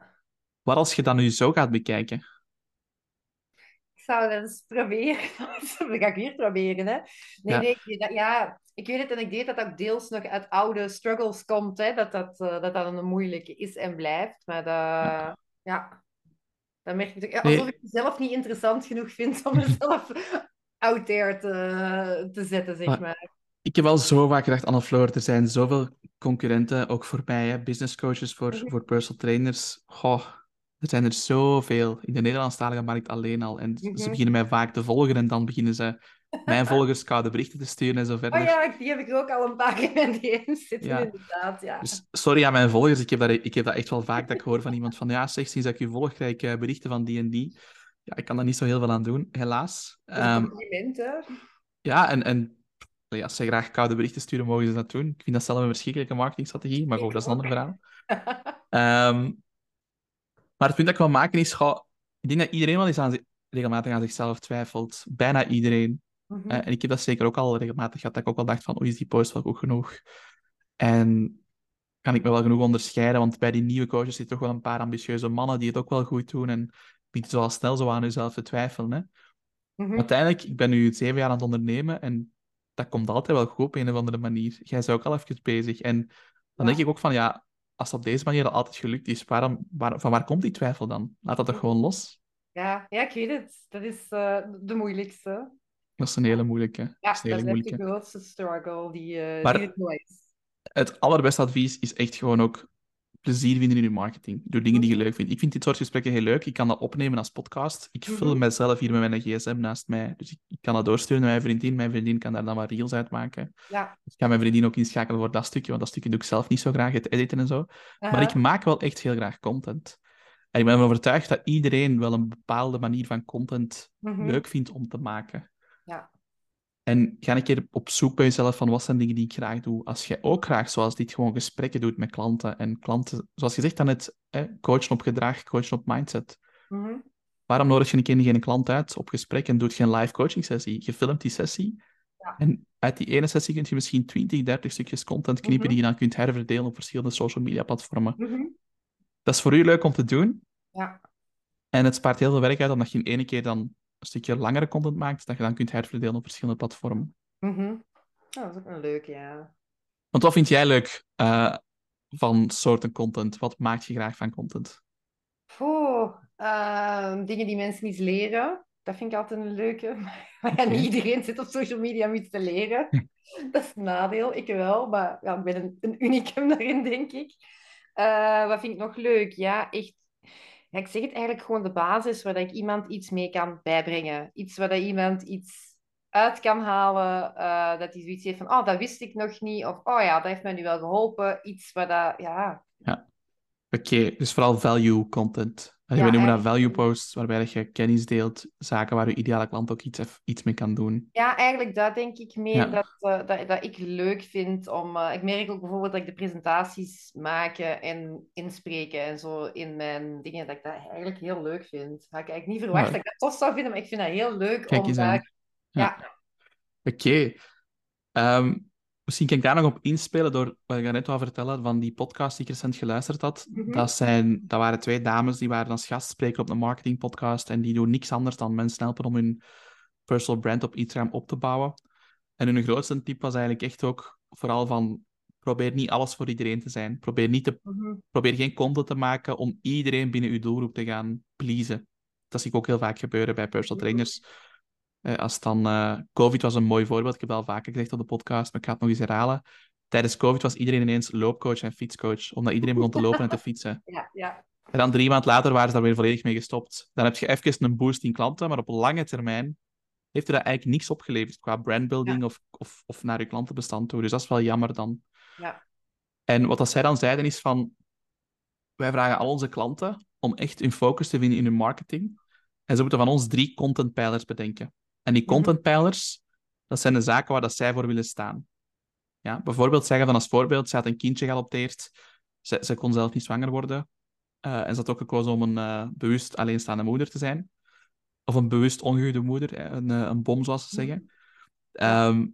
Wat als je dat nu zo gaat bekijken? Ik zou dat eens proberen. dat ga ik weer proberen, hè. Nee, Ja. nee, ik, weet dat, ja, ik weet het en ik weet dat dat ook deels nog uit oude struggles komt, hè. Dat dat, eh, dat, dat een moeilijke is en blijft. Maar dat, ja, dat merk ik. Nee. Alsof ik mezelf niet interessant genoeg vind om mezelf out there te, te zetten, zeg Maar- maar. Ik heb al zo vaak gedacht, Anne Floor, er zijn zoveel concurrenten, ook voor mij, hè, business coaches, voor, Mhm. voor personal trainers. Goh, er zijn er zoveel in de Nederlandstalige markt alleen al. En ze Mhm. beginnen mij vaak te volgen en dan beginnen ze mijn volgers koude berichten te sturen en zo verder. Oh ja, die heb ik ook al een paar keer in DM's zitten, Ja. inderdaad. Ja. Dus sorry aan mijn volgers, ik heb, dat, ik heb dat echt wel vaak dat ik hoor van iemand van ja, zeg, sinds dat ik je volg, krijg ik eh, berichten van die en die. Ja, ik kan daar niet zo heel veel aan doen, helaas. Ehm, ja, en, en ja, als ze graag koude berichten sturen, mogen ze dat doen. Ik vind dat zelf een verschrikkelijke marketingstrategie, maar goed, dat is een ander verhaal. Ehm, maar het punt dat ik wil maken is, goh, ik denk dat iedereen wel eens aan, regelmatig aan zichzelf twijfelt. Bijna iedereen. Mhm. Eh, en ik heb dat zeker ook al regelmatig gehad, dat ik ook al dacht van, oei, is die post wel goed genoeg? En kan ik me wel genoeg onderscheiden, want bij die nieuwe coaches zitten toch wel een paar ambitieuze mannen die het ook wel goed doen en begint zo al snel zo aan jezelf te twijfelen. Hè? Mhm. Uiteindelijk, ik ben nu zeven jaar aan het ondernemen en dat komt altijd wel goed op een of andere manier. Jij bent ook al even bezig. En dan Ja. denk ik ook van, ja, als het op deze manier al altijd gelukt is, waarom, waar, van waar komt die twijfel dan? Laat dat toch gewoon los? Ja, ja, ik weet het. Dat is eh, de moeilijkste. Dat is een hele moeilijke. Ja, dat is dat hele is moeilijke. de grootste struggle die, eh Maar- die er is. Het allerbeste advies is echt gewoon ook plezier vinden in je marketing. Door dingen die je leuk vindt. Ik vind dit soort gesprekken heel leuk. Ik kan dat opnemen als podcast. Ik Mhm. film mezelf hier met mijn gsm naast mij. Dus ik, ik kan dat doorsturen naar mijn vriendin. Mijn vriendin kan daar dan wat reels uit maken. Ja. Ik ga mijn vriendin ook inschakelen voor dat stukje, want dat stukje doe ik zelf niet zo graag, het editen en zo. Maar ik maak wel echt heel graag content. En ik ben ervan overtuigd dat iedereen wel een bepaalde manier van content Mhm. leuk vindt om te maken. Ja. En ga een keer op zoek bij jezelf van wat zijn dingen die ik graag doe. Als jij ook graag, zoals dit, gewoon gesprekken doet met klanten. En klanten, zoals je zegt dan hè, coachen op gedrag, coachen op mindset. Mhm. Waarom nodig je een keer geen klant uit op gesprek en doet je een live coaching sessie? Je filmt die sessie Ja. en uit die ene sessie kun je misschien 20, 30 stukjes content knippen Mhm. die je dan kunt herverdelen op verschillende social media platformen. Mhm. Dat is voor u leuk om te doen Ja. en het spaart heel veel werk uit omdat je in ene keer dan stukje langere content maakt, dat je dan kunt herverdelen op verschillende platformen. Mhm. Oh, dat is ook een leuke, ja. Want wat vind jij leuk eh, van soorten content? Wat maak je graag van content? Ehm, dingen die mensen niet leren. Dat vind ik altijd een leuke. Maar ja, niet iedereen zit op social media om iets te leren. Dat is een nadeel. Ik wel, maar ja, ik ben een, een unicum daarin, denk ik. Eh, wat vind ik nog leuk? Ja, echt. Ja, ik zeg het eigenlijk gewoon de basis waar ik iemand iets mee kan bijbrengen. Iets waar dat iemand iets uit kan halen. eh, dat hij zoiets heeft van, oh, dat wist ik nog niet. Of, oh ja, dat heeft mij nu wel geholpen. Iets waar dat, ja... Oké, dus vooral value content. En Ja, we noemen dat value posts, waarbij dat je kennis deelt, zaken waar je ideale klant ook iets, iets mee kan doen. Ja, eigenlijk dat denk ik meer Ja. dat, eh, dat, dat ik leuk vind om... eh, ik merk ook bijvoorbeeld dat ik de presentaties maken en inspreken en zo in mijn dingen, dat ik dat eigenlijk heel leuk vind. Had ik eigenlijk niet verwacht Ja. dat ik dat tof zou vinden, maar ik vind dat heel leuk Kijk om eens aan. daar... Ja. Ja. Oké. Ehm, misschien kan ik daar nog op inspelen door wat ik net wou vertellen van die podcast die ik recent geluisterd had. Mhm. Dat, zijn, dat waren twee dames die waren als gastspreker op een marketingpodcast en die doen niks anders dan mensen helpen om hun personal brand op Instagram op te bouwen. En hun grootste tip was eigenlijk echt ook vooral van probeer niet alles voor iedereen te zijn. Probeer, niet te, Mhm. probeer geen content te maken om iedereen binnen uw doelgroep te gaan pleasen. Dat zie ik ook heel vaak gebeuren bij personal trainers. Eh, als dan, eh, COVID was een mooi voorbeeld, ik heb het al vaker gezegd op de podcast, maar ik ga het nog eens herhalen. Tijdens COVID was iedereen ineens loopcoach en fietscoach, omdat iedereen begon te lopen en te fietsen. Ja, ja. En dan drie maanden later waren ze daar weer volledig mee gestopt. Dan heb je even een boost in klanten, maar op lange termijn heeft er dat eigenlijk niks opgeleverd qua brandbuilding of, of, of naar je klantenbestand toe. Dus dat is wel jammer dan. Ja. En wat dat zij dan zeiden is van, wij vragen al onze klanten om echt hun focus te vinden in hun marketing. En ze moeten van ons drie contentpijlers bedenken. En die Mhm. contentpijlers, dat zijn de zaken waar dat zij voor willen staan. Ja, bijvoorbeeld zeggen van als voorbeeld, ze had een kindje geadopteerd, ze, ze kon zelf niet zwanger worden, eh, en ze had ook gekozen om een eh, bewust alleenstaande moeder te zijn. Of een bewust ongehuwde moeder, een, eh, een bom, zoals ze zeggen. Ja. Ehm,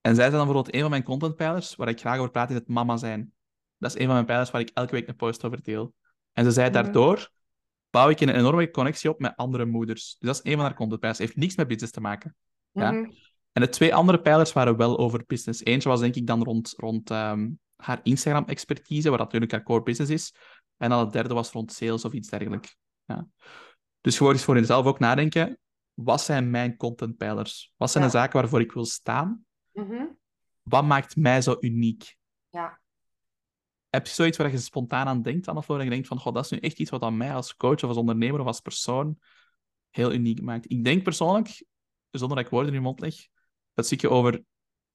en zij zijn dan bijvoorbeeld een van mijn contentpijlers, waar ik graag over praat, is het mama zijn. Dat is een van mijn pijlers waar ik elke week een post over deel. En ze zei, Mhm. daardoor bouw ik een enorme connectie op met andere moeders. Dus dat is een van haar contentpijlers. heeft niks met business te maken. Ja. Mhm. En de twee andere pijlers waren wel over business. Eentje was denk ik dan rond, rond ehm, haar Instagram-expertise, wat natuurlijk haar core business is. En dan het derde was rond sales of iets dergelijks. Ja. Dus gewoon eens voor jezelf ook nadenken. Wat zijn mijn contentpijlers? Wat zijn Ja. de zaken waarvoor ik wil staan? Mhm. Wat maakt mij zo uniek? Ja. Heb je zoiets waar je spontaan aan denkt, of waar je denkt van, goh, dat is nu echt iets wat aan mij als coach of als ondernemer of als persoon heel uniek maakt? Ik denk persoonlijk, zonder dat ik woorden in je mond leg, dat stukje over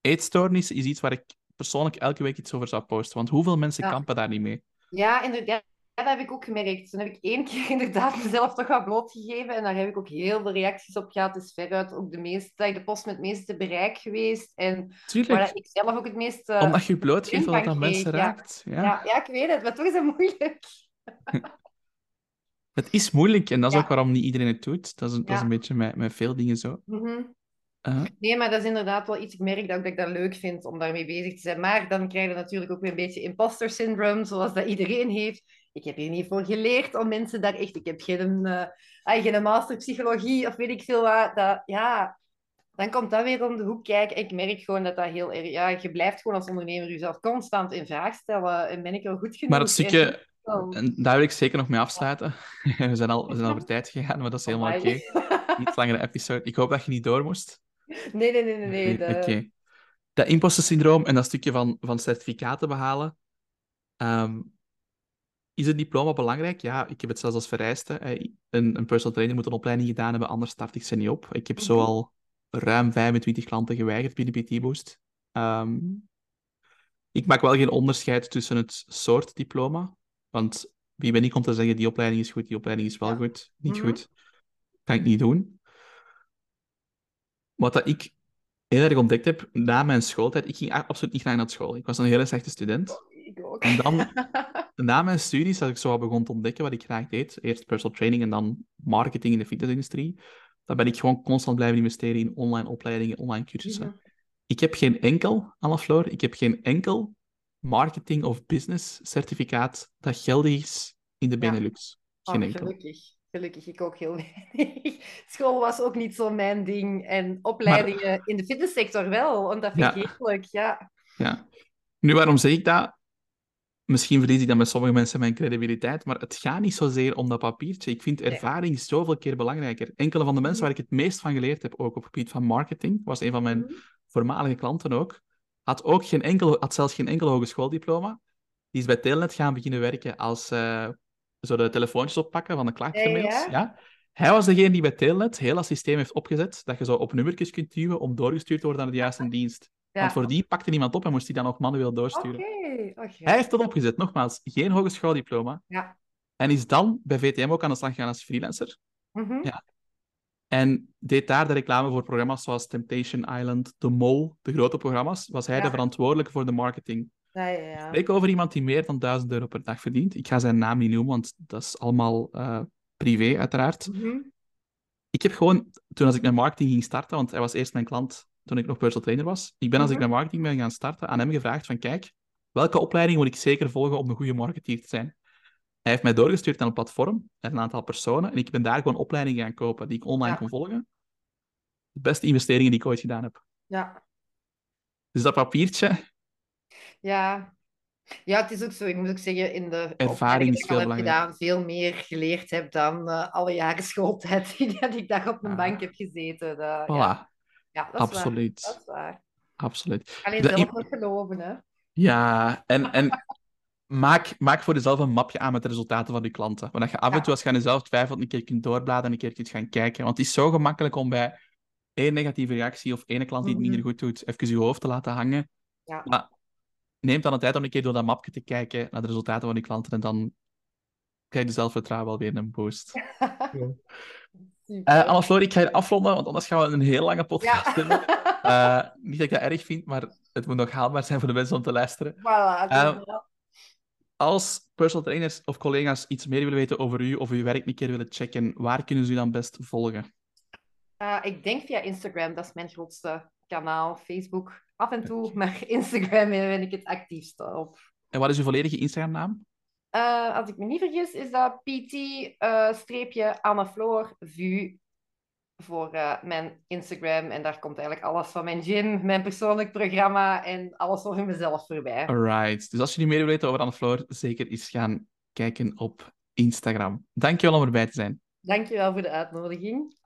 eetstoornissen is iets waar ik persoonlijk elke week iets over zou posten. Want hoeveel mensen Ja. kampen daar niet mee? Ja, inderdaad. Ja, dat heb ik ook gemerkt. Toen heb ik één keer inderdaad mezelf toch wat blootgegeven. En daar heb ik ook heel veel reacties op gehad. Het is veruit ook de meeste, de post met het meeste bereik geweest. En waar Tuurlijk, ik zelf ook het meeste... omdat je blootgeeft wat aan mensen raakt. Ja. Ja, ja, ik weet het. Maar toch is het moeilijk. Het is moeilijk en dat is ook waarom niet iedereen het doet. Dat is, een- dat is een beetje met, met veel dingen zo. Mhm. Eh, Nee, maar dat is inderdaad wel iets. Ik merk dat, ook dat ik dat leuk vind om daarmee bezig te zijn. Maar dan krijg je natuurlijk ook weer een beetje imposter syndrome, zoals dat iedereen heeft. Ik heb hier niet voor geleerd om mensen daar echt... Ik heb geen, geen master psychologie of weet ik veel wat. Dat, ja, dan komt dat weer om de hoek kijken. Ik merk gewoon dat dat heel erg... Ja, je blijft gewoon als ondernemer jezelf constant in vraag stellen. En ben ik wel goed genoeg? maar het stukje, En- Oh, en daar wil ik zeker nog mee afsluiten. We zijn al, we zijn al over tijd gegaan, maar dat is helemaal oké. amai. Iets langere episode. Ik hoop dat je niet door moest. Nee, nee, nee, nee. nee. de- Oké. Dat imposter syndroom en dat stukje van, van certificaten behalen. ehm, is een diploma belangrijk? Ja, ik heb het zelfs als vereiste. Een, een personal trainer moet een opleiding gedaan hebben, anders start ik ze niet op. Ik heb zo al ruim 25 klanten geweigerd binnen PT Boost. Ehm, ik maak wel geen onderscheid tussen het soort diploma. Want wie ben ik om te zeggen, die opleiding is goed, die opleiding is wel Ja. goed, niet Mhm. goed. Kan ik niet doen. Wat dat ik heel erg ontdekt heb na mijn schooltijd, ik ging absoluut niet graag naar school. Ik was een hele slechte student. Ik ook. En dan, na mijn studies, als ik zo begon te ontdekken wat ik graag deed, eerst personal training en dan marketing in de fitnessindustrie, dan ben ik gewoon constant blijven investeren in online opleidingen, online cursussen. Ik heb geen enkel, Anna Floor, ik heb geen enkel marketing of business certificaat dat geldig is in de Ja. Benelux. Oh, Geen enkel. gelukkig. Gelukkig, ik ook heel weinig. School was ook niet zo mijn ding. En opleidingen in de fitnesssector wel, want dat vind ik Ja. heerlijk. Ja. Ja. Nu, waarom zeg ik dat? Misschien verlies ik dan met sommige mensen mijn credibiliteit, maar het gaat niet zozeer om dat papiertje. Ik vind Nee. ervaring zoveel keer belangrijker. Enkele van de mensen waar ik het meest van geleerd heb, ook op het gebied van marketing, was een van mijn Mhm. voormalige klanten ook, had ook geen enkel, had zelfs geen enkel hogeschooldiploma. Die is bij Telenet gaan beginnen werken als eh, zo de telefoontjes oppakken van de klachtgemails. Ja, Ja, ja. Hij was degene die bij Telenet heel dat systeem heeft opgezet, dat je zo op nummertjes kunt duwen om doorgestuurd te worden naar de juiste dienst. Ja. Want voor die pakte niemand op en moest die dan nog manueel doorsturen. Oké. Oh, Hij heeft dat opgezet, nogmaals, geen hogeschooldiploma. Ja. En is dan bij VTM ook aan de slag gegaan als freelancer. Mhm. Ja. En deed daar de reclame voor programma's zoals Temptation Island, The Mole, de grote programma's. Was hij Ja. de verantwoordelijke voor de marketing. Ja, ja, ja. Spreek over iemand die meer dan 1000 euro per dag verdient. Ik ga zijn naam niet noemen, want dat is allemaal eh, privé, uiteraard. Mhm. Ik heb gewoon, toen als ik mijn marketing ging starten, want hij was eerst mijn klant toen ik nog personal trainer was. Ik ben als ik Mhm. mijn marketing ben gaan starten, aan hem gevraagd van kijk, welke opleiding moet ik zeker volgen om een goede marketeer te zijn? Hij heeft mij doorgestuurd naar een platform, naar een aantal personen, en ik ben daar gewoon opleidingen gaan kopen die ik online Ja. kon volgen. De beste investeringen die ik ooit gedaan heb. Ja. Dus dat papiertje, Ja. Ja, het is ook zo. Ik moet ook zeggen, in de Ervaring die ik al heb gedaan, veel meer geleerd heb dan eh, alle jaren schooltijd dat ik daar op een Ah. bank heb gezeten. Dat, voilà, ja. Ja, dat is absoluut. waar. Dat is waar. Absoluut. Alleen Dat- zelf nog geloven, hè. Ja, en, en maak, maak voor jezelf een mapje aan met de resultaten van je klanten. Want dat je af en toe, als je aan jezelf twijfelt, een keer kunt doorbladeren en een keer kunt gaan kijken. Want het is zo gemakkelijk om bij één negatieve reactie of één klant die het Mhm. minder goed doet, even je hoofd te laten hangen. Ja. Maar neem dan de tijd om een keer door dat mapje te kijken naar de resultaten van je klanten en dan krijg je zelfvertrouwen wel weer een boost. Eh Anne Floor, ik ga je afronden, want anders gaan we een heel lange podcast ja. hebben. Eh, niet dat ik dat erg vind, maar het moet nog haalbaar zijn voor de mensen om te luisteren. Voilà, Eh, inderdaad. Als personal trainers of collega's iets meer willen weten over u of uw werk een keer willen checken, waar kunnen ze u dan best volgen? Ik denk via Instagram, dat is mijn grootste kanaal. Facebook af en toe, maar Instagram ben ik het actiefste op. En wat is uw volledige Instagram-naam? Eh, als ik me niet vergis, is dat PT-Annefloor VU voor eh, mijn Instagram. En daar komt eigenlijk alles van mijn gym, mijn persoonlijk programma en alles over mezelf voorbij. Alright. Dus als je nu meer wil weten over Anne Floor, zeker eens gaan kijken op Instagram. Dankjewel om erbij te zijn. Dankjewel voor de uitnodiging.